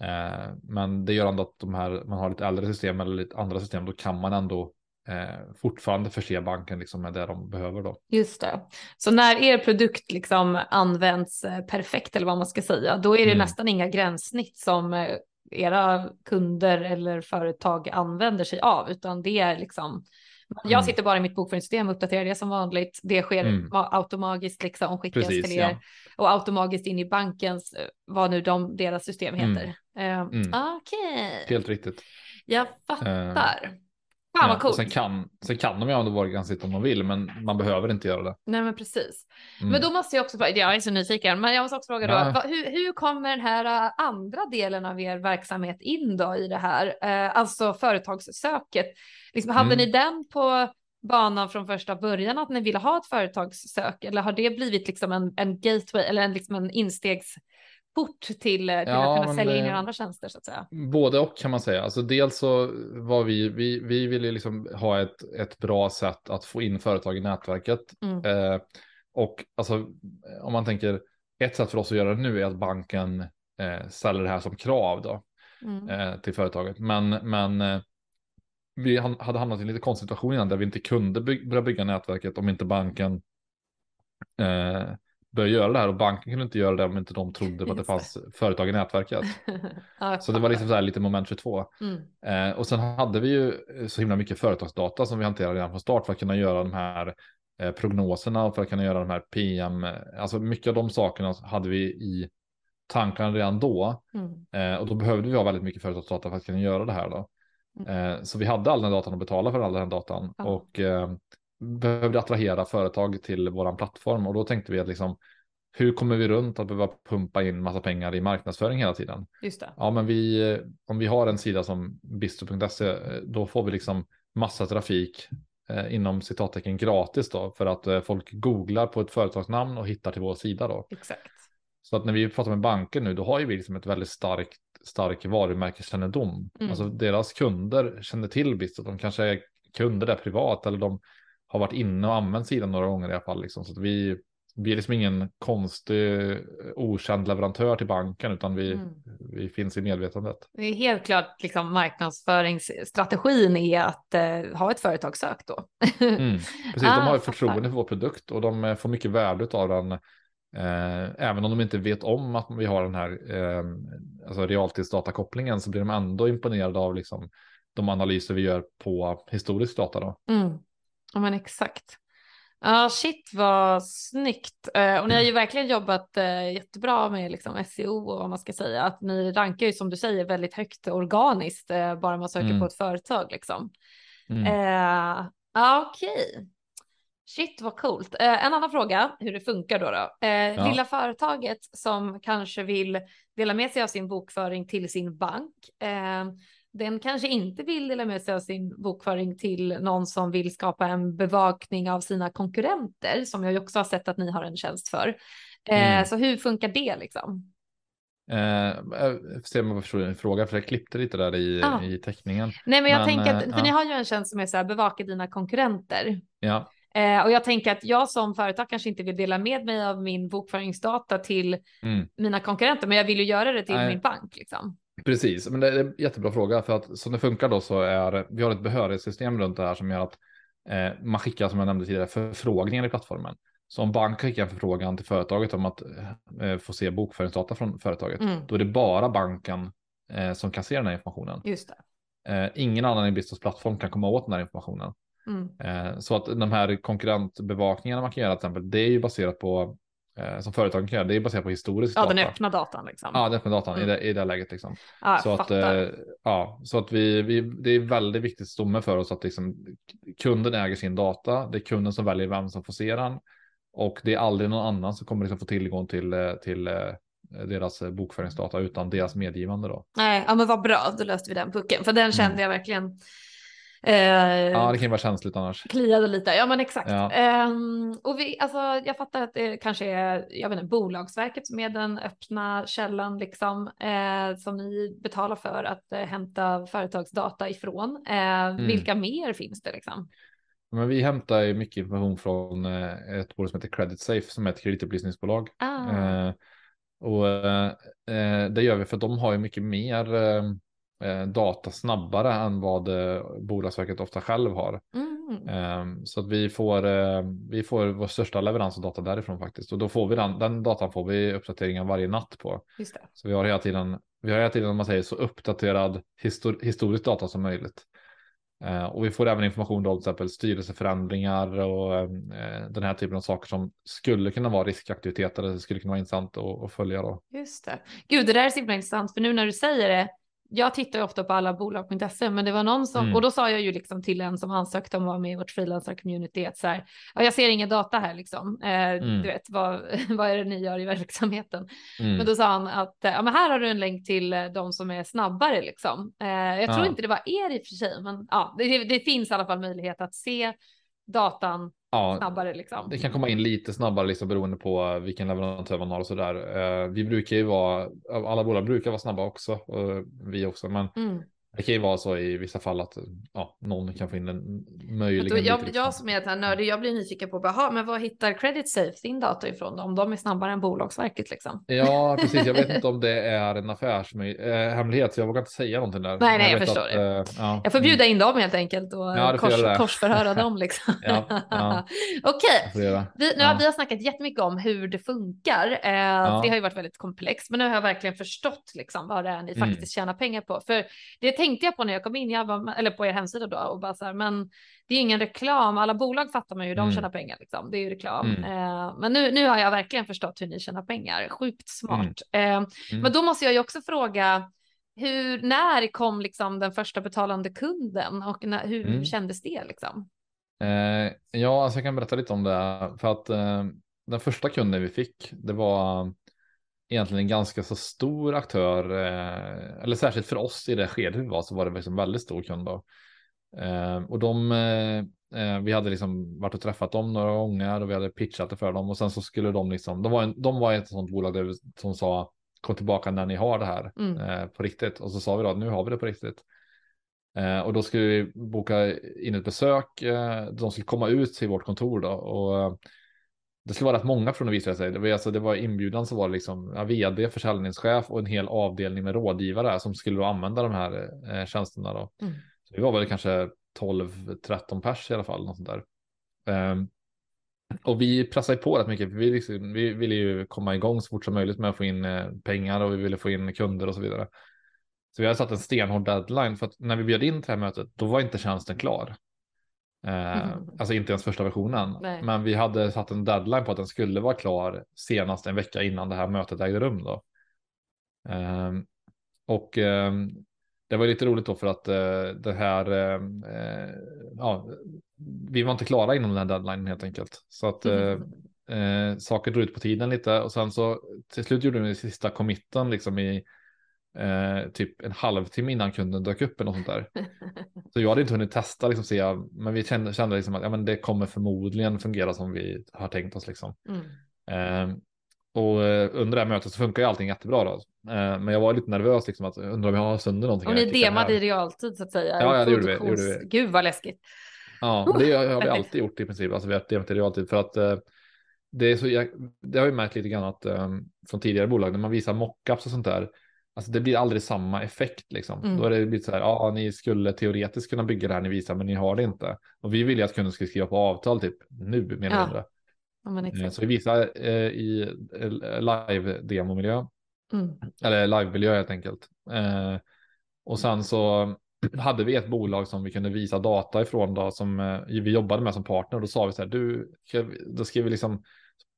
Eh, men det gör ändå att de här, man har lite äldre system eller lite andra system, då kan man ändå eh, fortfarande förse banken liksom med det de behöver då. Just det. Så när er produkt liksom används eh, perfekt eller vad man ska säga, då är det mm. nästan inga gränssnitt som eh, era kunder eller företag använder sig av, utan det är liksom jag mm. sitter bara i mitt bokföringssystem, uppdaterar det som vanligt. Det sker mm. automatiskt liksom skickas Precis, till er ja. och automatiskt in i bankens, eh, vad nu de, deras system heter. Mm. Uh, Okej. Okay. Helt riktigt. Jag fattar. Uh, Fan vad coolt. Sen kan, sen kan de ju använda vårdgränssnitt om de vill, men man behöver inte göra det. Nej, men precis. Mm. Men då måste jag också, jag är så nyfiken, men jag måste också fråga då, ja. hur, hur kommer den här äh, andra delen av er verksamhet in då i det här, eh, alltså företagssöket? Liksom, hade mm. ni den på banan från första början att ni ville ha ett företagssök eller har det blivit liksom en, en gateway eller en, liksom en instegs port till, till ja, att kunna sälja in era andra tjänster så att säga? Både och kan man säga. Alltså dels så var vi, vi, vi ville liksom ha ett, ett bra sätt att få in företag i nätverket. Mm. Eh, och alltså om man tänker ett sätt för oss att göra det nu är att banken eh, ställer det här som krav då mm. eh, till företaget. Men, men eh, vi hade hamnat i en lite konstig situation innan där vi inte kunde by börja bygga nätverket om inte banken eh, börja göra det här och banken kunde inte göra det om inte de trodde på att det fanns företag i nätverket. ja, så det var liksom så här lite moment 22. Mm. Eh, och sen hade vi ju så himla mycket företagsdata som vi hanterade redan från start för att kunna göra de här eh, prognoserna och för att kunna göra de här PM. Alltså mycket av de sakerna hade vi i tankarna redan då. Mm. Eh, och då behövde vi ha väldigt mycket företagsdata för att kunna göra det här då. Mm. Eh, så vi hade all den datan och betala för all den datan. Och eh, behövde attrahera företag till våran plattform och då tänkte vi att liksom hur kommer vi runt att behöva pumpa in massa pengar i marknadsföring hela tiden? Just det. Ja, men vi, om vi har en sida som bistro.se, då får vi liksom massa trafik eh, inom citattecken gratis då för att eh, folk googlar på ett företagsnamn och hittar till vår sida då. Exakt. Så att när vi pratar med banker nu, då har ju vi liksom ett väldigt starkt stark varumärkeskännedom. Mm. Alltså deras kunder känner till Bistro, de kanske är kunder där privat eller de har varit inne och använt sidan några gånger i alla fall. Liksom. Så vi, vi är liksom ingen konstig okänd leverantör till banken utan vi, mm. vi finns i medvetandet. Det är helt klart liksom marknadsföringsstrategin är att eh, ha ett företagssök då. mm, precis, ah, de har förtroende för vår produkt och de eh, får mycket värde av den. Eh, även om de inte vet om att vi har den här eh, alltså realtidsdatakopplingen så blir de ändå imponerade av liksom, de analyser vi gör på historisk data. Då. Mm. Ja men exakt. Ja, shit vad snyggt. Uh, och ni har ju verkligen jobbat uh, jättebra med liksom, SEO och vad man ska säga. Att ni rankar ju som du säger väldigt högt organiskt uh, bara man söker mm. på ett företag liksom. Mm. Ja, okej. Okay. Shit vad coolt. en annan fråga hur det funkar då. då. Ja. Lilla företaget som kanske vill dela med sig av sin bokföring till sin bank den kanske inte vill dela med sig av sin bokföring till någon som vill skapa en bevakning av sina konkurrenter som jag också har sett att ni har en tjänst för. Eh, mm. så hur funkar det liksom? Eh, jag ser om jag förstår din fråga, för jag klippte lite där i, ah. i teckningen. Nej, men jag men, tänker att, för ja. ni har ju en tjänst som är så här, bevaka dina konkurrenter. Ja. Eh, och jag tänker att jag som företag kanske inte vill dela med mig av min bokföringsdata till mm. mina konkurrenter, men jag vill ju göra det till Nej. min bank. Liksom. Precis, men det är en jättebra fråga för att som det funkar då så är vi har ett behörighetssystem runt det här som gör att eh, man skickar som jag nämnde tidigare förfrågningar i plattformen. Så om bank skickar en förfrågan till företaget om att eh, få se bokföringsdata från företaget, mm. då är det bara banken eh, som kan se den här informationen. Just det. Eh, ingen annan i Business plattform kan komma åt den här informationen. Mm. Eh, så att de här konkurrentbevakningarna man kan göra till exempel, det är ju baserat på som företagen kan göra, det är baserat på historisk ja, data. Ja, den öppna datan liksom. Ja, den öppna datan mm. i, det, i det läget liksom. Ja, så att, eh, ja, så att vi, vi, det är väldigt viktigt stomme för oss att liksom, kunden äger sin data. Det är kunden som väljer vem som får se den. Och det är aldrig någon annan som kommer liksom få tillgång till, eh, till eh, deras bokföringsdata utan deras medgivande då. Nej, ja men vad bra, då löste vi den pucken. För den kände mm. jag verkligen Eh, ja, det kan ju vara känsligt annars. Kliade lite, ja men exakt. Ja. Eh, och vi, alltså, jag fattar att det kanske är jag vet inte, Bolagsverket som är den öppna källan liksom, eh, som ni betalar för att eh, hämta företagsdata ifrån. Eh, mm. Vilka mer finns det liksom? Men vi hämtar ju mycket information från eh, ett bolag som heter Credit Safe som är ett kreditupplysningsbolag. Ah. och det gör vi för att de har ju mycket mer eh, data snabbare än vad eh, Bolagsverket ofta själv har. Mm. Eh, så att vi får, eh, vi får vår största leverans av data därifrån faktiskt. Och då får vi den, den datan får vi uppdateringar varje natt på. Så vi har hela tiden, vi har hela tiden om man säger så uppdaterad histor historisk data som möjligt. Eh, och vi får även information om till exempel styrelseförändringar och eh, den här typen av saker som skulle kunna vara riskaktiviteter. Det skulle kunna vara intressant att, att följa då. Just det. Gud, det där är så himla intressant för nu när du säger det jag tittar ju ofta på alla bolag.se, men det var någon som, mm. och då sa jag ju liksom till en som ansökte om att vara med i vårt frilansar-community att så här, ja, jag ser ingen data här liksom, eh, mm. du vet, vad, vad är det ni gör i verksamheten? Mm. Men då sa han att, ja men här har du en länk till eh, de som är snabbare liksom. Eh, jag tror ja. inte det var er i och för sig, men ja, det, det finns i alla fall möjlighet att se datan ja, snabbare liksom. Det kan komma in lite snabbare liksom beroende på vilken leverantör man har och så där. Eh, vi brukar ju vara, alla bolag brukar vara snabba också, och vi också, men mm. Det kan ju vara så i vissa fall att ja, någon kan få in en möjligen. Jag, jag som är ett nördig, jag blir nyfiken på, aha, men vad hittar Credit Safe sin data ifrån? Om de är snabbare än Bolagsverket liksom. Ja, precis. Jag vet inte om det är en affärshemlighet, äh, så jag vågar inte säga någonting där. Nej, nej, jag, jag förstår att, det. Äh, ja. Jag får bjuda in dem helt enkelt och ja, kors, korsförhöra dem liksom. ja, ja. Okej, okay. vi, nu har vi har snackat jättemycket om hur det funkar. Eh, Det har ju varit väldigt komplext, men nu har jag verkligen förstått liksom vad det är ni mm. faktiskt tjänar pengar på. För det tänkte jag på när jag kom in, jag bara, eller på er hemsida då och bara så här, men det är ingen reklam. Alla bolag fattar man ju, de mm. tjänar pengar liksom. Det är ju reklam. Mm. Eh, men nu, nu har jag verkligen förstått hur ni tjänar pengar. Sjukt smart. Mm. Eh, men då måste jag ju också fråga, hur, när kom liksom den första betalande kunden och när, hur mm. kändes det liksom? Eh, ja, alltså jag kan berätta lite om det för att eh, den första kunden vi fick, det var egentligen en ganska så stor aktör, eh, eller särskilt för oss i det skedet vi var så var det liksom väldigt stor kund. Då. Eh, och de, eh, vi hade liksom varit och träffat dem några gånger och vi hade pitchat det för dem och sen så skulle de liksom, de var, en, de var ett sånt bolag där som sa kom tillbaka när ni har det här mm. på riktigt och så sa vi då nu har vi det på riktigt. och då skulle vi boka in ett besök. de skulle komma ut till vårt kontor då och det skulle vara rätt många från att visa sig. Det var, alltså, det var inbjudan så var det liksom ja, vd, försäljningschef och en hel avdelning med rådgivare som skulle använda de här eh, tjänsterna. Då. Mm. Så det var väl kanske 12-13 pers i alla fall. Något sånt där. Um, och vi pressade på rätt mycket. Vi, liksom, vi ville ju komma igång så fort som möjligt med att få in eh, pengar och vi ville få in kunder och så vidare. Så vi hade satt en stenhård deadline för att när vi bjöd in till det här mötet, då var inte tjänsten klar. Eh, mm. Alltså inte ens första versionen. Nej. Men vi hade satt en deadline på att den skulle vara klar senast en vecka innan det här mötet ägde rum. Då. Eh, och eh, det var lite roligt då för att eh, det här, eh, eh, ja, vi var inte klara inom den här deadline helt enkelt. Så att mm. saker drog ut på tiden lite och sen så till slut gjorde vi sista committen liksom i eh, typ en halvtimme innan kunden dök upp eller något sånt där. Så jag hade inte hunnit testa, liksom, se, men vi kände, kände liksom att ja, men det kommer förmodligen fungera som vi har tänkt oss. Liksom. Mm. Eh, och under det här mötet så funkar ju allting jättebra då. Eh, men jag var lite nervös liksom att undra om jag har sönder någonting. Och ni demade i realtid så att säga? Ja, ja det, gjorde vi, gjorde vi. Gud vad läskigt. Ja, det har vi alltid gjort i princip. Alltså vi har demat i realtid för att eh, det är så, jag, det har vi märkt lite grann att um, från tidigare bolag när man visar mockups och sånt där Alltså det blir aldrig samma effekt liksom. Mm. Då är det blivit så här, ja, ni skulle teoretiskt kunna bygga det här ni visar, men ni har det inte. Och vi vill ju att kunden ska skriva på avtal typ nu mer eller mindre. Ja, eh, så vi visar eh, i eh, live demomiljö mm. eller live miljö helt enkelt. Eh, och sen så hade vi ett bolag som vi kunde visa data ifrån då som eh, vi jobbade med som partner. Och då sa vi så här, du, då skrev vi liksom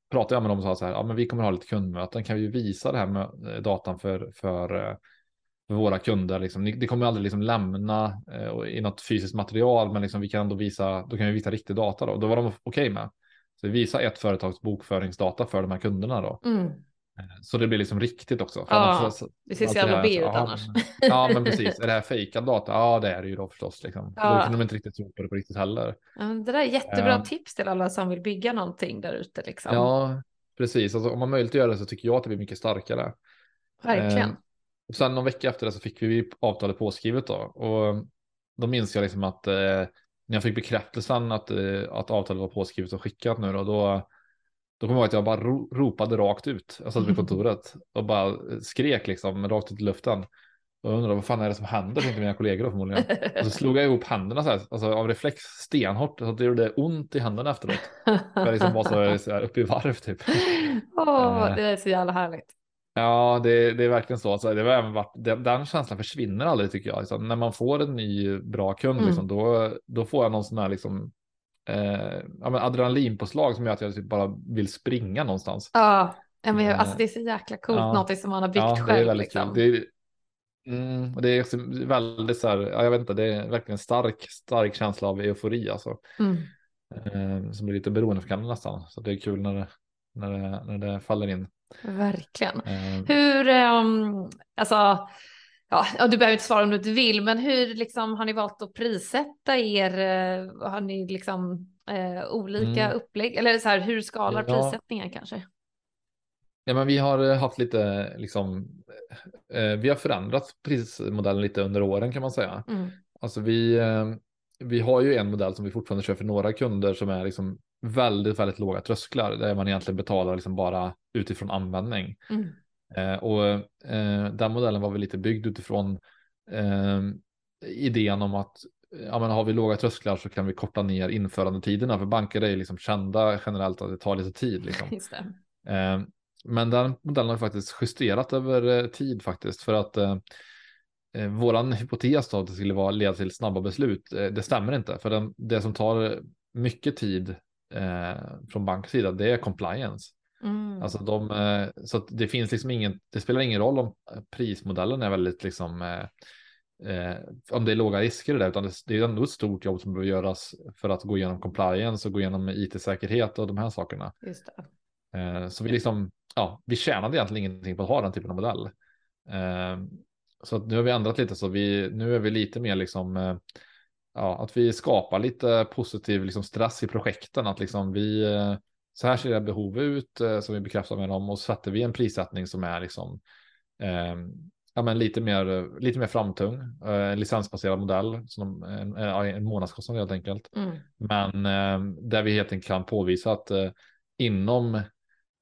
pratade jag med dem och sa så här, ja men vi kommer ha lite kundmöten, kan vi visa det här med eh, datan för, för, eh, för våra kunder, liksom. det kommer aldrig liksom lämna eh, i något fysiskt material, men liksom vi kan ändå visa, då kan vi visa riktig data då, då var de okej okay med. Så vi visade ett företags bokföringsdata för de här kunderna då. Mm. Så det blir liksom riktigt också. Ja, det ser så jävla B ut annars. Ja, men precis. Är det här fejkad data? Ja, det är det ju då förstås. Liksom. Ja. Då kan de inte riktigt tro på det på riktigt heller. Ja, det där är jättebra um, tips till alla som vill bygga någonting där ute. Liksom. Ja, precis. Alltså, om man möjligt göra det så tycker jag att det blir mycket starkare. Verkligen. Um, och sen någon vecka efter det så fick vi avtalet påskrivet då. Och då minns jag liksom att eh, när jag fick bekräftelsen att, eh, att avtalet var påskrivet och skickat nu då, då då kommer jag ihåg att jag bara ro ropade rakt ut. Jag satt vid kontoret och bara skrek liksom rakt ut i luften. Och undrade vad fan är det som händer, tänkte mina kollegor då förmodligen. Och så slog jag ihop händerna så här, alltså av reflex stenhårt, så att det gjorde ont i händerna efteråt. Jag liksom var så, så här uppe i varv typ. Åh, oh, det är så jävla härligt. Ja, det, det är verkligen så. alltså, det var även varit, den, den känslan försvinner aldrig tycker jag. Liksom, när man får en ny bra kund, mm. liksom, då, då får jag någon sån här liksom, eh, ja, men adrenalinpåslag som gör att jag typ bara vill springa någonstans. Ja, men jag, alltså det är så jäkla coolt, ja. något som man har byggt ja, själv. Det är väldigt liksom. Det är, mm, det är också väldigt så här, ja, jag vet inte, det är verkligen stark, stark känsla av eufori alltså. Mm. Eh, som blir lite beroendeframkallande nästan. Så det är kul när det, när det, när det faller in. Verkligen. Eh. Hur, um, alltså, ja, du behöver inte svara om du inte vill, men hur liksom, har ni valt att prissätta er? Eh, har ni liksom eh, olika mm. upplägg eller så här, hur skalar ja. prissättningen kanske? Ja, men vi har haft lite, liksom, eh, vi har förändrat prismodellen lite under åren kan man säga. Mm. Alltså vi, eh, vi har ju en modell som vi fortfarande kör för några kunder som är liksom väldigt, väldigt låga trösklar där man egentligen betalar liksom bara utifrån användning. Mm. Eh, och eh, den modellen var väl lite byggd utifrån eh, idén om att ja, men har vi låga trösklar så kan vi korta ner införandetiderna för banker är liksom kända generellt att det tar lite tid. Liksom. Eh, men den modellen har faktiskt justerat över eh, tid faktiskt för att eh, våran hypotes då att det skulle vara leda till snabba beslut. Eh, det stämmer inte för den, det som tar mycket tid eh, från banksida det är compliance. Mm. Alltså de, eh, så det finns liksom ingen, det spelar ingen roll om prismodellen är väldigt liksom, eh, eh om det är låga risker där, utan det, är ändå ett stort jobb som behöver göras för att gå igenom compliance och gå igenom it-säkerhet och de här sakerna. Det. så vi liksom, ja, vi tjänade egentligen ingenting på att ha den typen av modell. så nu har vi ändrat lite så vi, nu är vi lite mer liksom, ja, att vi skapar lite positiv liksom stress i projekten, att liksom vi så här ser det behov ut eh, som vi bekräftar med dem och så sätter vi en prissättning som är liksom eh, ja, men lite mer, lite mer framtung, eh, licensbaserad modell, som en, en månadskostnad helt enkelt. Mm. Men eh, där vi helt enkelt kan påvisa att eh, inom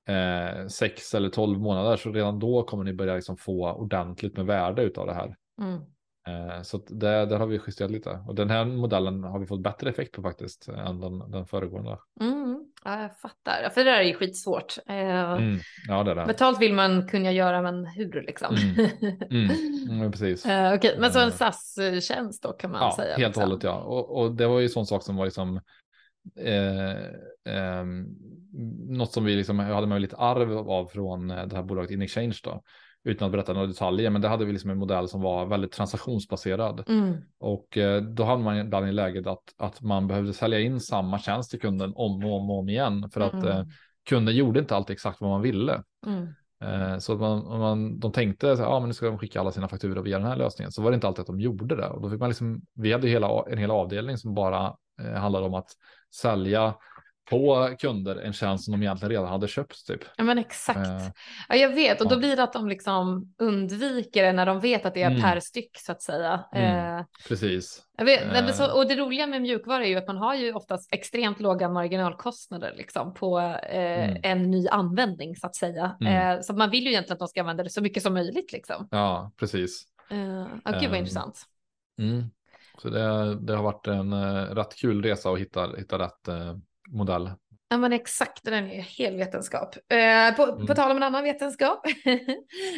eh, sex eller tolv månader så redan då kommer ni börja liksom få ordentligt med värde av det här. Mm. Eh, så det, där har vi justerat lite och den här modellen har vi fått bättre effekt på faktiskt än den, den föregående. Mm. Ja, jag fattar, för det där är ju skitsvårt. Eh, mm. Ja, det är det. Betalt vill man kunna göra, men hur liksom? Mm. Mm. precis. Eh, okay. Men så en SAS-tjänst då kan man ja, säga. Helt och liksom. hållet ja. Och, och, det var ju sån sak som var liksom eh, eh, något som vi liksom hade med lite arv av från det här bolaget InExchange då utan att berätta några detaljer, men det hade vi liksom en modell som var väldigt transaktionsbaserad. Mm. Och eh, då hade man ibland i läget att, att man behövde sälja in samma tjänst till kunden om och om, och om igen för att mm. eh, kunden gjorde inte alltid exakt vad man ville. Mm. Eh, så att man, man, de tänkte att ah, nu ska de skicka alla sina fakturor via den här lösningen, så var det inte alltid att de gjorde det. Och då fick man liksom, vi hade hela, en hel avdelning som bara eh, handlade om att sälja på kunder en tjänst som de egentligen redan hade köpt typ. Ja men exakt. Uh, ja jag vet och då blir det att de liksom undviker det när de vet att det är mm. per styck så att säga. Mm. Uh, Precis. Vet, uh, så, och det roliga med mjukvara är ju att man har ju oftast extremt låga marginalkostnader liksom på mm. en ny användning så att säga. Mm. så man vill ju egentligen att de ska använda det så mycket som möjligt liksom. Ja precis. Uh, oh, gud vad intressant. Mm. Så det, det, har varit en uh, rätt kul resa att hitta, hitta rätt modell. Ja men exakt, den är helvetenskap. Eh, på, mm. på tal om en annan vetenskap.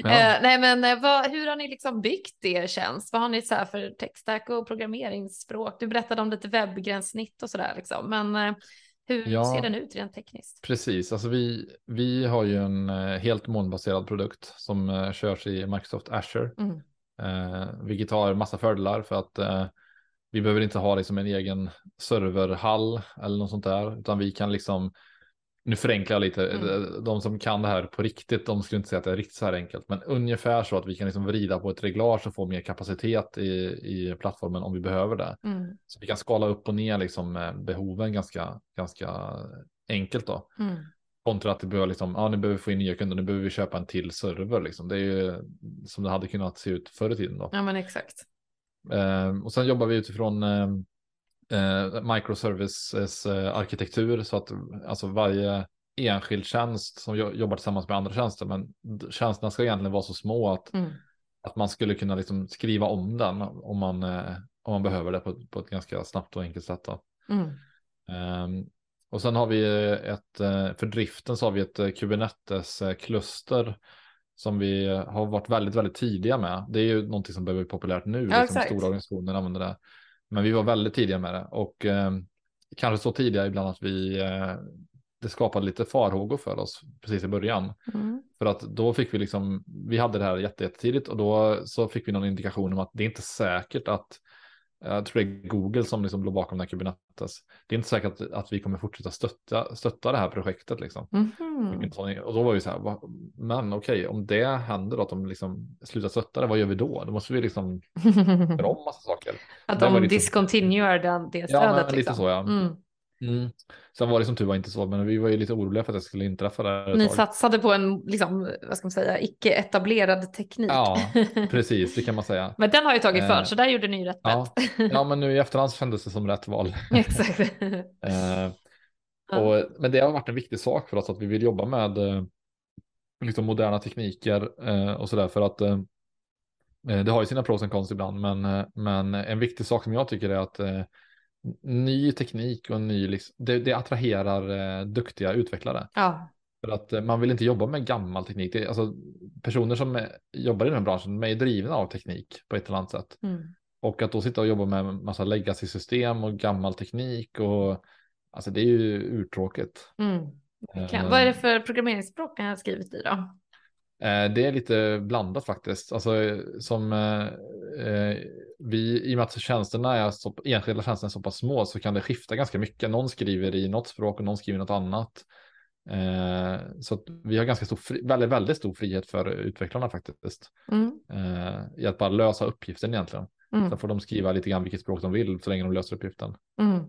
ja. eh, nej men eh, vad, hur har ni liksom byggt er tjänst? Vad har ni så här för textstack och programmeringsspråk? Du berättade om lite webbgränssnitt och sådär liksom. Men eh, hur ja, ser den ut rent tekniskt? Precis, alltså vi, vi har ju en helt molnbaserad produkt som körs i Microsoft Azure. Mm. Vilket har massa fördelar för att vi behöver inte ha liksom en egen serverhall eller något sånt där, utan vi kan liksom nu förenklar jag lite. Mm. De som kan det här på riktigt, de skulle inte säga att det är riktigt så här enkelt, men ungefär så att vi kan liksom vrida på ett reglage och få mer kapacitet i, i plattformen om vi behöver det. Mm. Så vi kan skala upp och ner liksom behoven ganska, ganska enkelt då. Mm. Kontra att det behöver liksom, ja nu behöver vi få in nya kunder, nu behöver vi köpa en till server liksom. Det är ju som det hade kunnat se ut förr i tiden då. Ja men exakt. Ehm, och sen jobbar vi utifrån ehm, eh, microservices eh, arkitektur så att alltså varje enskild tjänst som jobbar tillsammans med andra tjänster, men tjänsterna ska egentligen vara så små att, mm. att man skulle kunna liksom skriva om den om man, eh, om man behöver det på, på ett ganska snabbt och enkelt sätt. Mm. Um, och sen har vi ett, för driften så har vi ett Kubernetes-kluster som vi har varit väldigt, väldigt tidiga med. Det är ju någonting som behöver bli populärt nu, ja, liksom stora organisationer använder det. Men vi var väldigt tidiga med det och eh, kanske så tidiga ibland att vi eh, det skapade lite farhågor för oss precis i början. Mm. För att då fick vi liksom, vi hade det här jättetidigt och då så fick vi någon indikation om att det är inte säkert att jag tror det är Google som liksom låg bakom den här Kubernetes. Det är inte säkert att, att vi kommer fortsätta stötta, stötta det här projektet. Liksom. Mm. Och då var vi så här, va, men okej, okay, om det händer då, att de liksom slutar stötta det, vad gör vi då? Då måste vi liksom göra om massa saker. Att de liksom, discontinuar det stödet. Ja, men, liksom. lite så ja. Mm. Mm. Sen var det som tur var inte så, men vi var ju lite oroliga för att det skulle inträffa där. Ni satsade på en, liksom, vad ska man säga, icke etablerad teknik. Ja, precis, det kan man säga. men den har ju tagit för, eh, så där gjorde ni ju rätt ja. ja, men nu i efterhand kändes det som rätt val. Exakt. eh, och, men det har varit en viktig sak för oss att vi vill jobba med eh, liksom moderna tekniker och sådär för att det har ju sina pros och cons ibland, men, men en viktig sak som jag tycker är att ny teknik och en ny, liksom, det, det attraherar eh, duktiga utvecklare. Ja. För att eh, man vill inte jobba med gammal teknik. Det, alltså, personer som är, jobbar i den här branschen, de är drivna av teknik på ett eller annat sätt. Mm. Och att då sitta och jobba med massa legacy-system och gammal teknik och alltså det är ju urtråkigt. Mm. Uh, Vad är det för programmeringsspråk ni har skrivit i då? Eh, det är lite blandat faktiskt. Alltså som eh, eh, vi, i och med att tjänsterna är så, enskilda tjänsterna är så pass små så kan det skifta ganska mycket. Någon skriver i något språk och någon skriver något annat. så vi har ganska stor, väldigt, väldigt stor frihet för utvecklarna faktiskt. Mm. I att bara lösa uppgiften egentligen. Mm. Sen får de skriva lite grann vilket språk de vill så länge de löser uppgiften. Mm.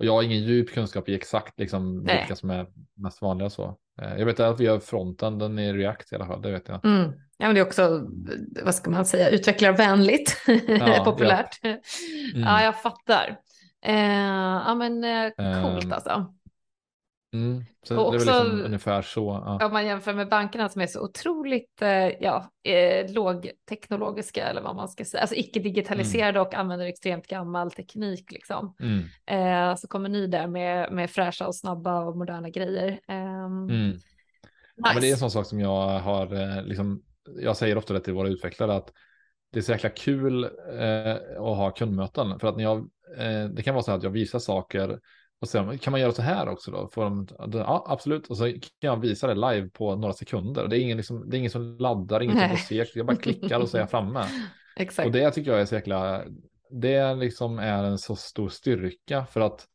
Och jag har ingen djup kunskap i exakt liksom, vilka som är mest vanliga så. Eh, jag vet att vi har fronten, den är React i alla fall, det vet jag. Mm. Ja, men det är också, vad ska man säga, utvecklarvänligt, ja, populärt. Ja. Mm. ja, jag fattar. Eh, ja, men eh, coolt um, alltså. Mm. Så och det är väl liksom ungefär så. Ja. Om man jämför med bankerna som är så otroligt eh, ja, eh, lågteknologiska eller vad man ska säga, alltså icke digitaliserade mm. och använder extremt gammal teknik liksom. Mm. Eh, så kommer ni där med, med fräscha och snabba och moderna grejer. Nice. ja, men det är en sån sak som jag har, eh, liksom, jag säger ofta det till våra utvecklare att det är så jäkla kul eh, att ha kundmöten för att när jag, eh, det kan vara så att jag visar saker och sen kan man göra så här också då? Får de, ja, absolut. Och så kan jag visa det live på några sekunder. Det är ingen, liksom, det är ingen som laddar, ingen som får se. Jag bara klickar och så är jag framme. Exakt. Och det tycker jag är så jäkla, det liksom är en så stor styrka för att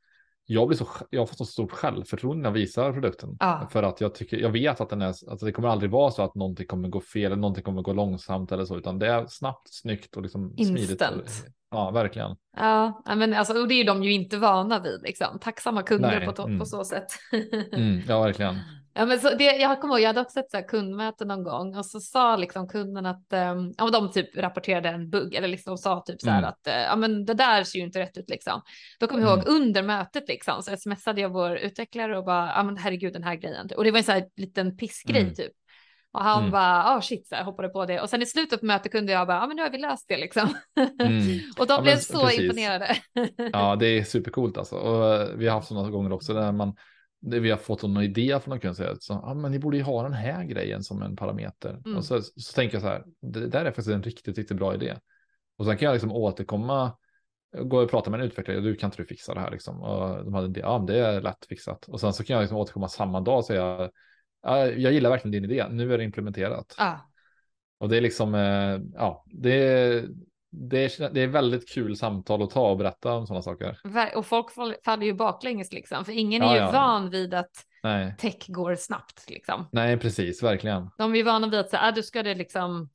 jag, blir så, jag har fått så stort självförtroende när jag visar produkten. Ah. För att jag, tycker, jag vet att den är, alltså det kommer aldrig vara så att någonting kommer gå fel eller någonting kommer gå långsamt eller så, utan det är snabbt, snyggt och liksom Instant. smidigt. Ja, verkligen. Ja, men alltså, och det är de ju inte vana vid, liksom. tacksamma kunder Nej. på, mm. på så sätt. mm, ja, verkligen. Ja, men så det, jag kommer ihåg, jag hade också ett så kundmöte någon gång och så sa liksom kunden att um, ja, de typ rapporterade en bugg eller liksom sa typ så här mm. att uh, ja, men det där ser ju inte rätt ut liksom. Då kommer jag ihåg mm. under mötet liksom så smsade jag vår utvecklare och bara ja, men herregud den här grejen och det var en så här liten pissgrej mm. typ. Och han mm. bara, ja oh, shit, så här, hoppade på det. Och sen i slutet på mötet kunde jag bara, ja men nu har vi löst det liksom. Mm. och de ja, blev så precis. imponerade. ja, det är supercoolt alltså. Och eh, vi har haft sådana gånger också där man vi har fått någon idé från någon kund säger att ah, men ni borde ju ha den här grejen som en parameter. Mm. Och så, så tänker jag så här, det där är faktiskt en riktigt, riktigt bra idé. Och sen kan jag liksom återkomma, gå och prata med en utvecklare, du kan inte du fixa det här liksom. Och de hade det, ja det är lätt fixat. Och sen så kan jag liksom återkomma samma dag och säga, jag gillar verkligen din idé, nu är det implementerat. Ah. Och det är liksom, eh, ja, det är, det är, det är väldigt kul samtal att ta och berätta om sådana saker. Och folk faller ju baklänges liksom, för ingen är ja, ju ja. van vid att Nej. tech går snabbt liksom. Nej, precis, verkligen. De är ju vana vid att säga, ah, du ska det liksom,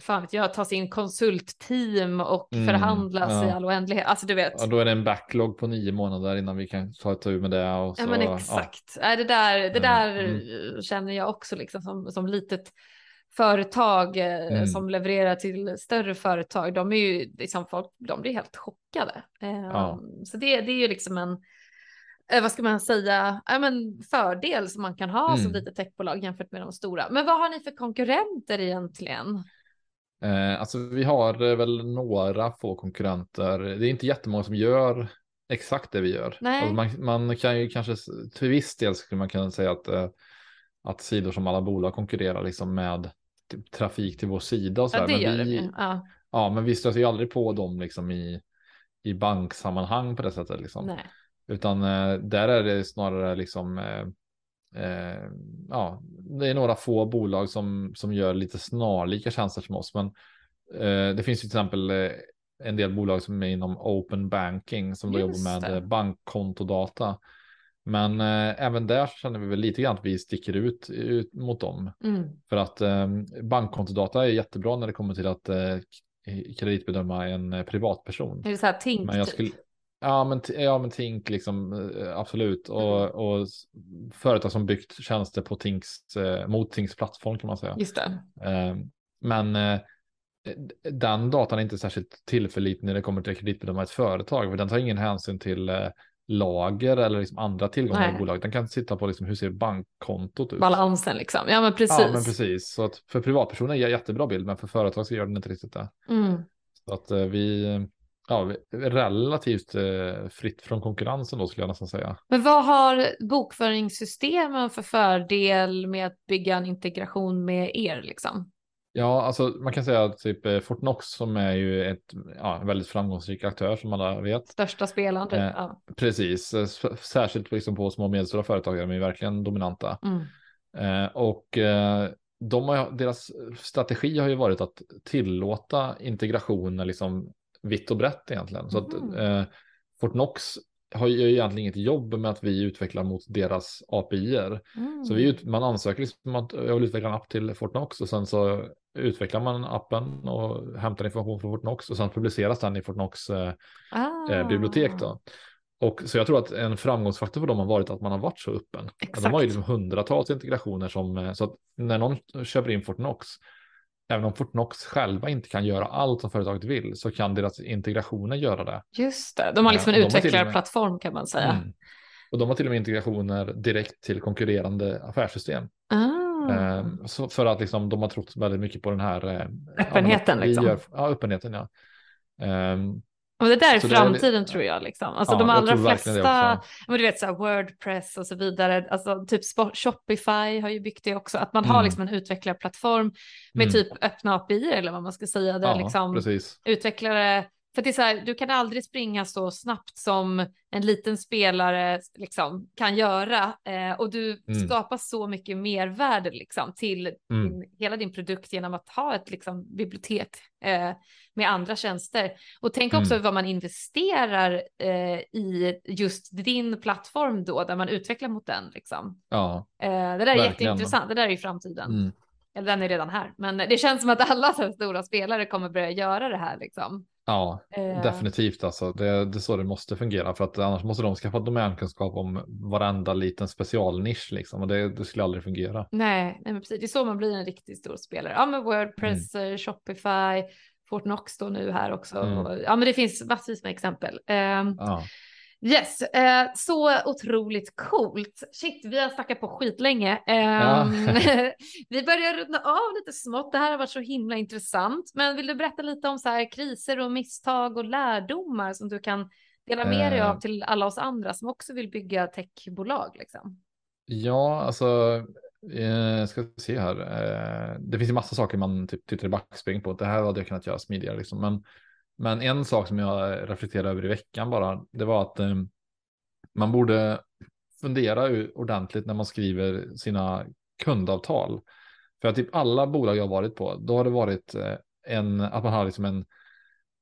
fan vet jag, tas in konsultteam och mm, förhandlas ja. i all oändlighet. Alltså du vet. Och då är det en backlog på nio månader innan vi kan ta ett tur med det. Och så, ja men exakt. Ja. Det där, det mm, där mm. känner jag också liksom som, som litet företag eh, mm. som levererar till större företag, de är ju liksom folk, de blir helt chockade. Ja. Ehm, så det, det är ju liksom en, eh, vad ska man säga, ja, men fördel som man kan ha mm. som litet techbolag jämfört med de stora. Men vad har ni för konkurrenter egentligen? Eh, alltså vi har eh, väl några få konkurrenter. Det är inte jättemånga som gör exakt det vi gör. Alltså man, man, kan ju kanske till viss del skulle man kunna säga att, att sidor som alla bolag konkurrerar liksom med Typ trafik till vår sida och så. Ja, det gör men vi, det. Ja. ja, men vi stöter ju aldrig på dem liksom i, i banksammanhang på det sättet liksom. Nej. Utan eh, där är det snarare liksom eh, eh, ja, det är några få bolag som, som gör lite snarlika tjänster som oss. Men eh, det finns ju till exempel eh, en del bolag som är inom open banking som då jobbar med bankkontodata. Men eh, även där känner vi väl lite grann att vi sticker ut, ut mot dem. Mm. För att eh, bankkontodata är jättebra när det kommer till att eh, kreditbedöma en eh, privatperson. Är det så här Tink? Men jag typ? Ja, men, ja, men Tink liksom eh, absolut. Och, mm. och företag som byggt tjänster på Tinks, eh, mot Tinks plattform kan man säga. Just det. men den datan är inte särskilt tillförlitlig när det kommer till kreditbedöma ett företag. För den tar ingen hänsyn till lager eller liksom andra tillgångar Nej. i bolaget. Den kan sitta på liksom, hur ser bankkontot ut? Balansen liksom. Ja men precis. Ja men precis. Så att för privatpersoner ger jättebra bild men för företag så gör den inte riktigt det. Mm. Så att eh, vi, ja, relativt eh, fritt från konkurrensen då skulle jag nästan säga. Men vad har bokföringssystemen för fördel med att bygga en integration med er liksom? Ja, alltså man kan säga att typ eh, Fortnox som är ju ett ja, väldigt framgångsrik aktör som alla vet. Största spelaren. Typ. Eh, ja. Precis, eh, särskilt liksom på små och medelstora företag är de ju verkligen dominanta. Mm. Eh, och eh, de har, deras strategi har ju varit att tillåta integrationer liksom vitt och brett egentligen. Så att mm. eh, Fortnox har ju egentligen inget jobb med att vi utvecklar mot deras API-er. Mm. Så vi, man ansöker liksom att jag vill utveckla en app till Fortnox och sen så utvecklar man appen och hämtar information från Fortnox och sen publiceras den i Fortnox eh, ah. eh, bibliotek. Då. Och så jag tror att en framgångsfaktor för dem har varit att man har varit så öppen. Exakt. De har ju liksom hundratals integrationer som, eh, så att när någon köper in Fortnox, även om Fortnox själva inte kan göra allt som företaget vill, så kan deras integrationer göra det. Just det, de har liksom en utvecklarplattform kan man säga. Mm. Och de har till och med integrationer direkt till konkurrerande affärssystem. Ah. Eh, så för att liksom, de har trott väldigt mycket på den här eh, öppenheten. Ja, liksom. gör, ja, öppenheten ja. Um, och det där är framtiden är, tror jag. Liksom. Alltså ja, de allra flesta, men du vet så här, Wordpress och så vidare, alltså typ Shopify har ju byggt det också, att man mm. har liksom en utvecklarplattform med mm. typ öppna API eller vad man ska säga, där ja, liksom precis. utvecklare för det är så här, du kan aldrig springa så snabbt som en liten spelare liksom kan göra eh, och du mm. skapar så mycket mervärde liksom till mm. din, hela din produkt genom att ha ett liksom, bibliotek eh, med andra tjänster. Och tänk också mm. vad man investerar eh, i just din plattform då, där man utvecklar mot den. Liksom. Ja, eh, det där är verkligen. jätteintressant, det där är ju framtiden. Mm. Eller den är redan här, men det känns som att alla så stora spelare kommer börja göra det här liksom. Ja, eh. definitivt alltså. Det, det är så det måste fungera för att annars måste de skaffa domänkunskap om varenda liten specialnisch liksom och det, det skulle aldrig fungera. Nej, nej men precis. Det är så man blir en riktigt stor spelare. Ja, men Wordpress, mm. Eh, Shopify, Fortnox då nu här också. Mm. Ja, men det finns massvis med exempel. Um, ja. Yes, eh, så otroligt coolt. Shit, vi har snackat på skitlänge. Eh, ja. vi börjar runda av lite smått. Det här har varit så himla intressant. Men vill du berätta lite om så här kriser och misstag och lärdomar som du kan dela med dig av eh. till alla oss andra som också vill bygga techbolag? Liksom? Ja, alltså, eh, ska se här. Eh, det finns ju massa saker man typ tittar i backspring på. Det här hade jag kunnat göra smidigare, liksom. men men en sak som jag reflekterade över i veckan bara, det var att eh, man borde fundera ordentligt när man skriver sina kundavtal. För att typ alla bolag jag varit på, då har det varit eh, en, att man har liksom en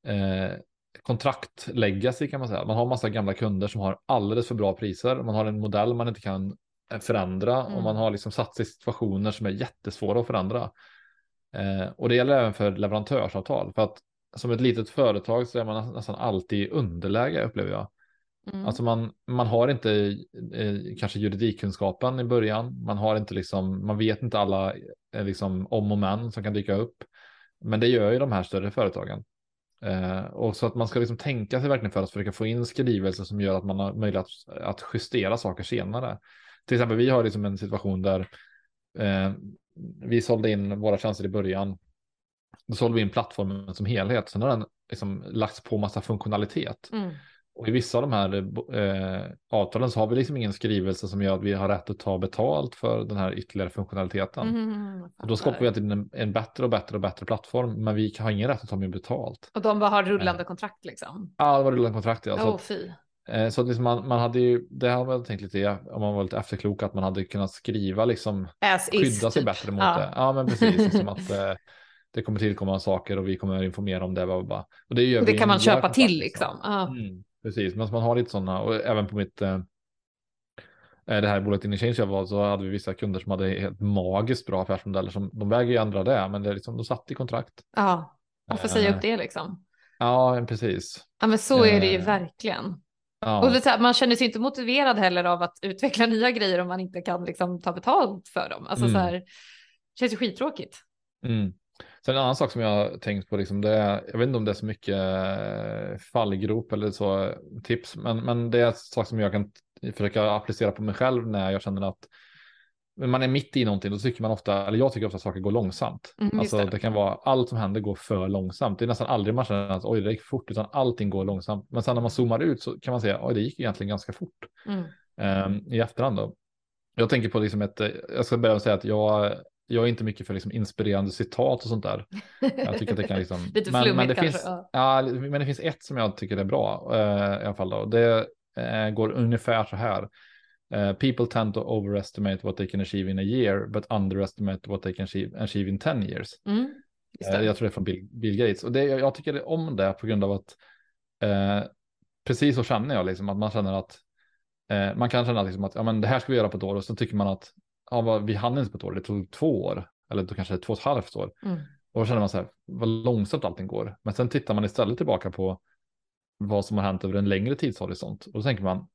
eh, kontrakt legacy kan man säga. Man har massa gamla kunder som har alldeles för bra priser. Man har en modell man inte kan eh, förändra mm. och man har liksom satt sig i situationer som är jättesvåra att förändra. Eh, och det gäller även för leverantörsavtal. För att som ett litet företag så är man nästan alltid i underläge upplever jag. Mm. Alltså man, man har inte eh, kanske juridikkunskapen i början. Man har inte liksom, man vet inte alla eh, liksom om och men som kan dyka upp. Men det gör ju de här större företagen. Eh, och så att man ska liksom tänka sig verkligen för att försöka få in skrivelser som gör att man har möjlighet att, att justera saker senare. Till exempel vi har liksom en situation där eh, vi sålde in våra tjänster i början då sålde vi in plattformen som helhet. Sen har den liksom lagts på massa funktionalitet. Mm. Och i vissa av de här eh, avtalen så har vi liksom ingen skrivelse som gör att vi har rätt att ta betalt för den här ytterligare funktionaliteten. Mm, och då skapar vi en, en bättre och bättre och bättre plattform, men vi har ingen rätt att ta mer betalt. Och de bara har rullande eh. kontrakt liksom? Ja, det var rullande kontrakt. Ja. Oh, fy. Eh, så liksom man, man hade ju, det har man tänkt lite, om man var lite efterklok, att man hade kunnat skriva liksom, As skydda is, sig typ. bättre mot ja. det. Ja, men precis. liksom att, eh, det kommer tillkomma saker och vi kommer informera om det. Och det, gör det kan man köpa till liksom. Mm, precis, men man har lite sådana och även på mitt eh, eh det här bolaget Inchange jag var så hade vi vissa kunder som hade helt magiskt bra affärsmodeller som de väger ju ändra det, men det är liksom de satt i kontrakt. Ja, varför säga upp eh, det liksom? Ja, precis. Ja, men så är det ju eh, verkligen. Ja. Och det, man känner sig inte motiverad heller av att utveckla nya grejer om man inte kan liksom ta betalt för dem. Alltså mm. så här, det känns ju skittråkigt. Mm. Sen en annan sak som jag har tänkt på, liksom det är, jag vet inte om det är så mycket eh, fallgrop eller så tips, men, men det är en sak som jag kan försöka applicera på mig själv när jag känner att man är mitt i någonting, då tycker man ofta, eller jag tycker ofta att saker går långsamt. Mm, alltså det. det. kan vara, allt som händer går för långsamt. Det är nästan aldrig man känner att oj, det gick fort, utan allting går långsamt. Men sen när man zoomar ut så kan man säga, oj, det gick egentligen ganska fort. Mm. Um, I efterhand då. Jag tänker på liksom ett, jag ska börja säga att jag jag är inte mycket för liksom inspirerande citat och sånt där. Jag tycker att det kan liksom... Lite men, men det kanske, finns, ja. ja. men det finns ett som jag tycker är bra uh, i alla fall. Då. Det uh, går ungefär så här. Uh, people tend to overestimate what they can achieve in a year, but underestimate what they can achieve, achieve in 10 years. Mm, jag tror det är från Bill, Bill Gates. Och det, jag tycker om det på grund av att precis så känner jag, liksom, att man känner att man kan känna liksom att ja, men det här ska vi göra på ett år och så tycker man att ja, vi hann inte på ett år, det tog två år eller då kanske två och ett halvt år. Mm. Och då känner man så här, vad långsamt allting går. Men sen tittar man istället tillbaka på vad som har hänt över en längre tidshorisont. Och då tänker man,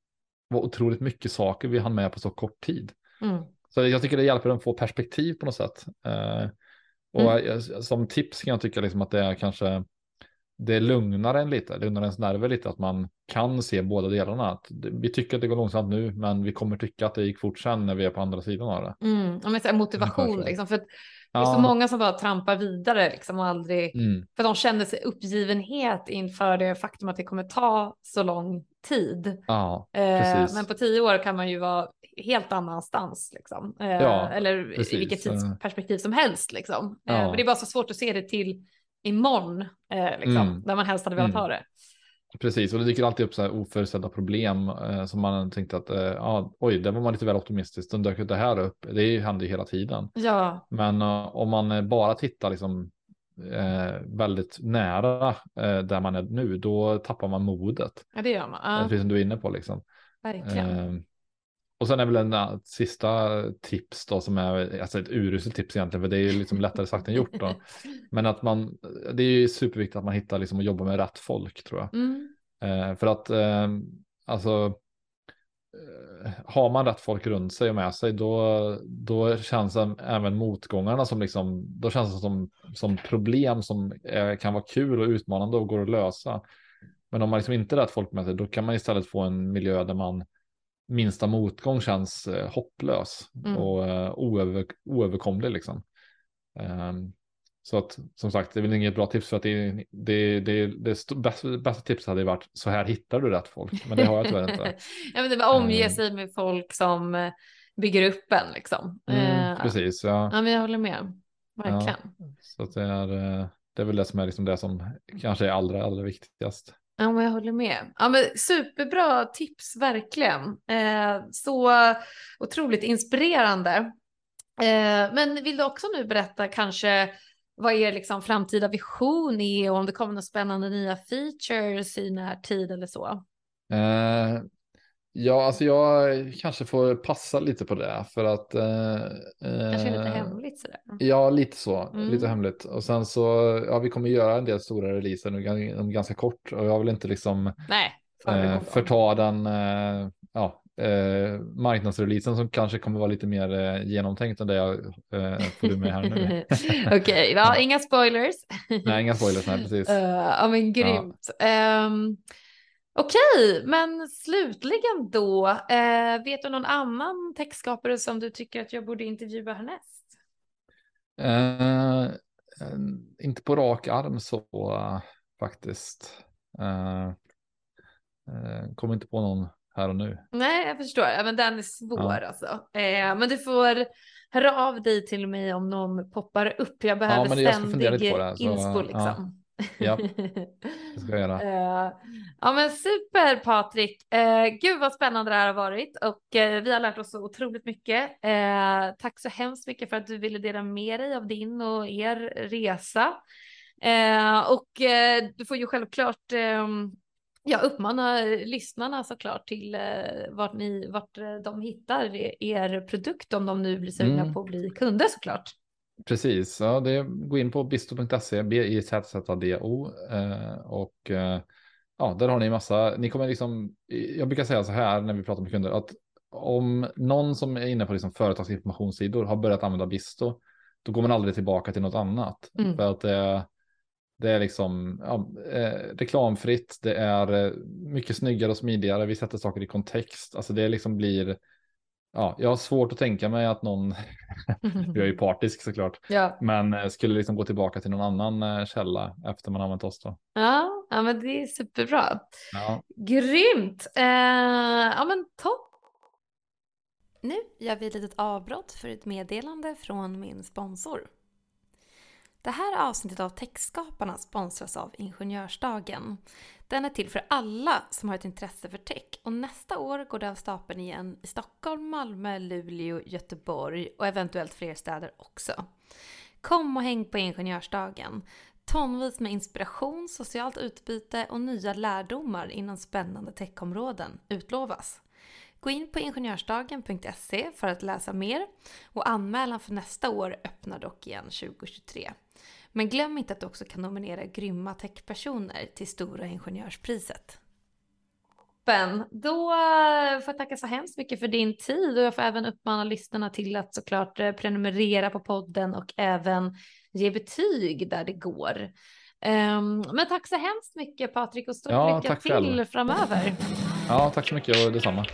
vad otroligt mycket saker vi hann med på så kort tid. Mm. Så jag tycker det hjälper att få perspektiv på något sätt. Eh, och mm. som tips kan jag tycka liksom att det är kanske det lugnar en lite, lugnar ens nerver lite att man kan se båda delarna. Att vi tycker att det går långsamt nu, men vi kommer tycka att det gick fort sen när vi är på andra sidan av det. Mm, men så motivation liksom, för det är så många som bara trampar vidare liksom och aldrig, mm. för de känner sig uppgivenhet inför det faktum att det kommer ta så lång tid. Ja, eh, men på tio år kan man ju vara helt annanstans liksom. Eh, ja, eller precis. i vilket tidsperspektiv som helst liksom. Eh, ja. men det är bara så svårt att se det till imorgon, eh, liksom, mm. där man helst hade velat mm. ha det. Precis, och det dyker alltid upp så här oförutsedda problem eh, som man tänkte att, eh, ja, oj, det var man lite väl optimistisk, då dök det här upp. Det händer ju hela tiden. Ja. Men uh, om man bara tittar liksom eh, väldigt nära eh, där man är nu, då tappar man modet. Ja, det gör man. Uh. Precis som du är inne på liksom. Verkligen. Eh, och sen är väl en uh, sista tips då som är alltså ett uruselt tips egentligen, för det är ju liksom lättare sagt än gjort då. Men att man, det är ju superviktigt att man hittar liksom och jobbar med rätt folk tror jag. Mm. Eh, för att eh, alltså eh, har man rätt folk runt sig och med sig då, då känns även motgångarna som liksom, då känns det som, som problem som är, kan vara kul och utmanande och går att lösa. Men om man liksom inte har rätt folk med sig, då kan man istället få en miljö där man minsta motgång känns eh, hopplös mm. och eh, oöver, oöverkomlig liksom. Um, så att som sagt, det är väl inget bra tips för att det, det, det, det bästa, bästa tipset hade varit så här hittar du rätt folk, men det har jag tyvärr inte. ja, men det var omge sig med folk som eh, bygger upp en liksom. Mm, uh, precis, ja. Ja, men jag håller med, verkligen. Ja, så det är, det är väl det som är liksom det som kanske är allra, allra viktigast. Ja, men jag håller med. Ja, men superbra tips, verkligen. Eh, så otroligt inspirerande. Eh, men vill du också nu berätta kanske vad er liksom framtida vision är och om det kommer några spännande nya features i närtid eller så? Eh, Ja, alltså jag kanske får passa lite på det för att. Eh, kanske lite eh, hemligt sådär. Ja, lite så, mm. lite hemligt. Och sen så, ja, vi kommer göra en del stora releaser nu om ganska kort och jag vill inte liksom. Nej. Eh, förta den, eh, ja, eh, marknadsreleasen som kanske kommer vara lite mer eh, genomtänkt än det jag eh, får du med här nu. Okej, okay, ja, inga spoilers. nej, inga spoilers, nej precis. Uh, ja, men grymt. Ja. Um, Okej, men slutligen då, eh, vet du någon annan textskapare som du tycker att jag borde intervjua härnäst? Eh, inte på rak arm så faktiskt. Uh, uh, kommer inte på någon här och nu. Nej, jag förstår. Ja, men den är svår ja. alltså. Eh, men du får höra av dig till mig om någon poppar upp. Jag behöver ja, ständig så, inspo liksom. Ja, det ska jag göra. Uh, ja men super Patrik. Uh, gud vad spännande det här har varit och uh, vi har lärt oss så otroligt mycket. Tack så hemskt mycket för att du ville dela med dig av din och er resa. och du får ju självklart ja, uppmana lyssnarna såklart till vart, ni, vart de hittar er produkt om de nu blir sugna mm. på att bli kunder såklart. Precis, ja, det, gå in på bisto.se, b i z z d o eh, och eh, ja, där har ni massa, ni kommer liksom, jag brukar säga så här när vi pratar med kunder, att om någon som är inne på liksom företagsinformationssidor har börjat använda Bisto, då går man aldrig tillbaka till något annat. Mm. För att det, det är liksom ja, eh, reklamfritt, det är mycket snyggare och smidigare, vi sätter saker i kontext, alltså det liksom blir ja, jag har svårt att tänka mig att någon, jag är ju partisk såklart, ja. men eh, skulle liksom gå tillbaka till någon annan eh, källa efter man använt oss då. Ja, ja men det är superbra. Ja. Grymt. Eh, ja men topp. Nu gör vi ett litet avbrott för ett meddelande från min sponsor. Det här avsnittet av Techskaparna sponsras av Ingenjörsdagen. Den är till för alla som har ett intresse för tech och nästa år går det av stapeln igen i Stockholm, Malmö, Luleå, Göteborg och eventuellt fler städer också. Kom och häng på Ingenjörsdagen. Tonvis med inspiration, socialt utbyte och nya lärdomar inom spännande techområden utlovas. Gå in på ingenjörsdagen.se för att läsa mer och anmälan för nästa år öppnar dock igen 2023. Men glöm inte att du också kan nominera grymma techpersoner till Stora Ingenjörspriset. Ben, då eh, får jag tacka så hemskt mycket för din tid och jag får även uppmana lyssnarna till att såklart eh, prenumerera på podden och även ge betyg där det går. Um, men tack så hemskt mycket Patrik och stort ja, lycka till själv. framöver. Ja, tack så mycket och detsamma.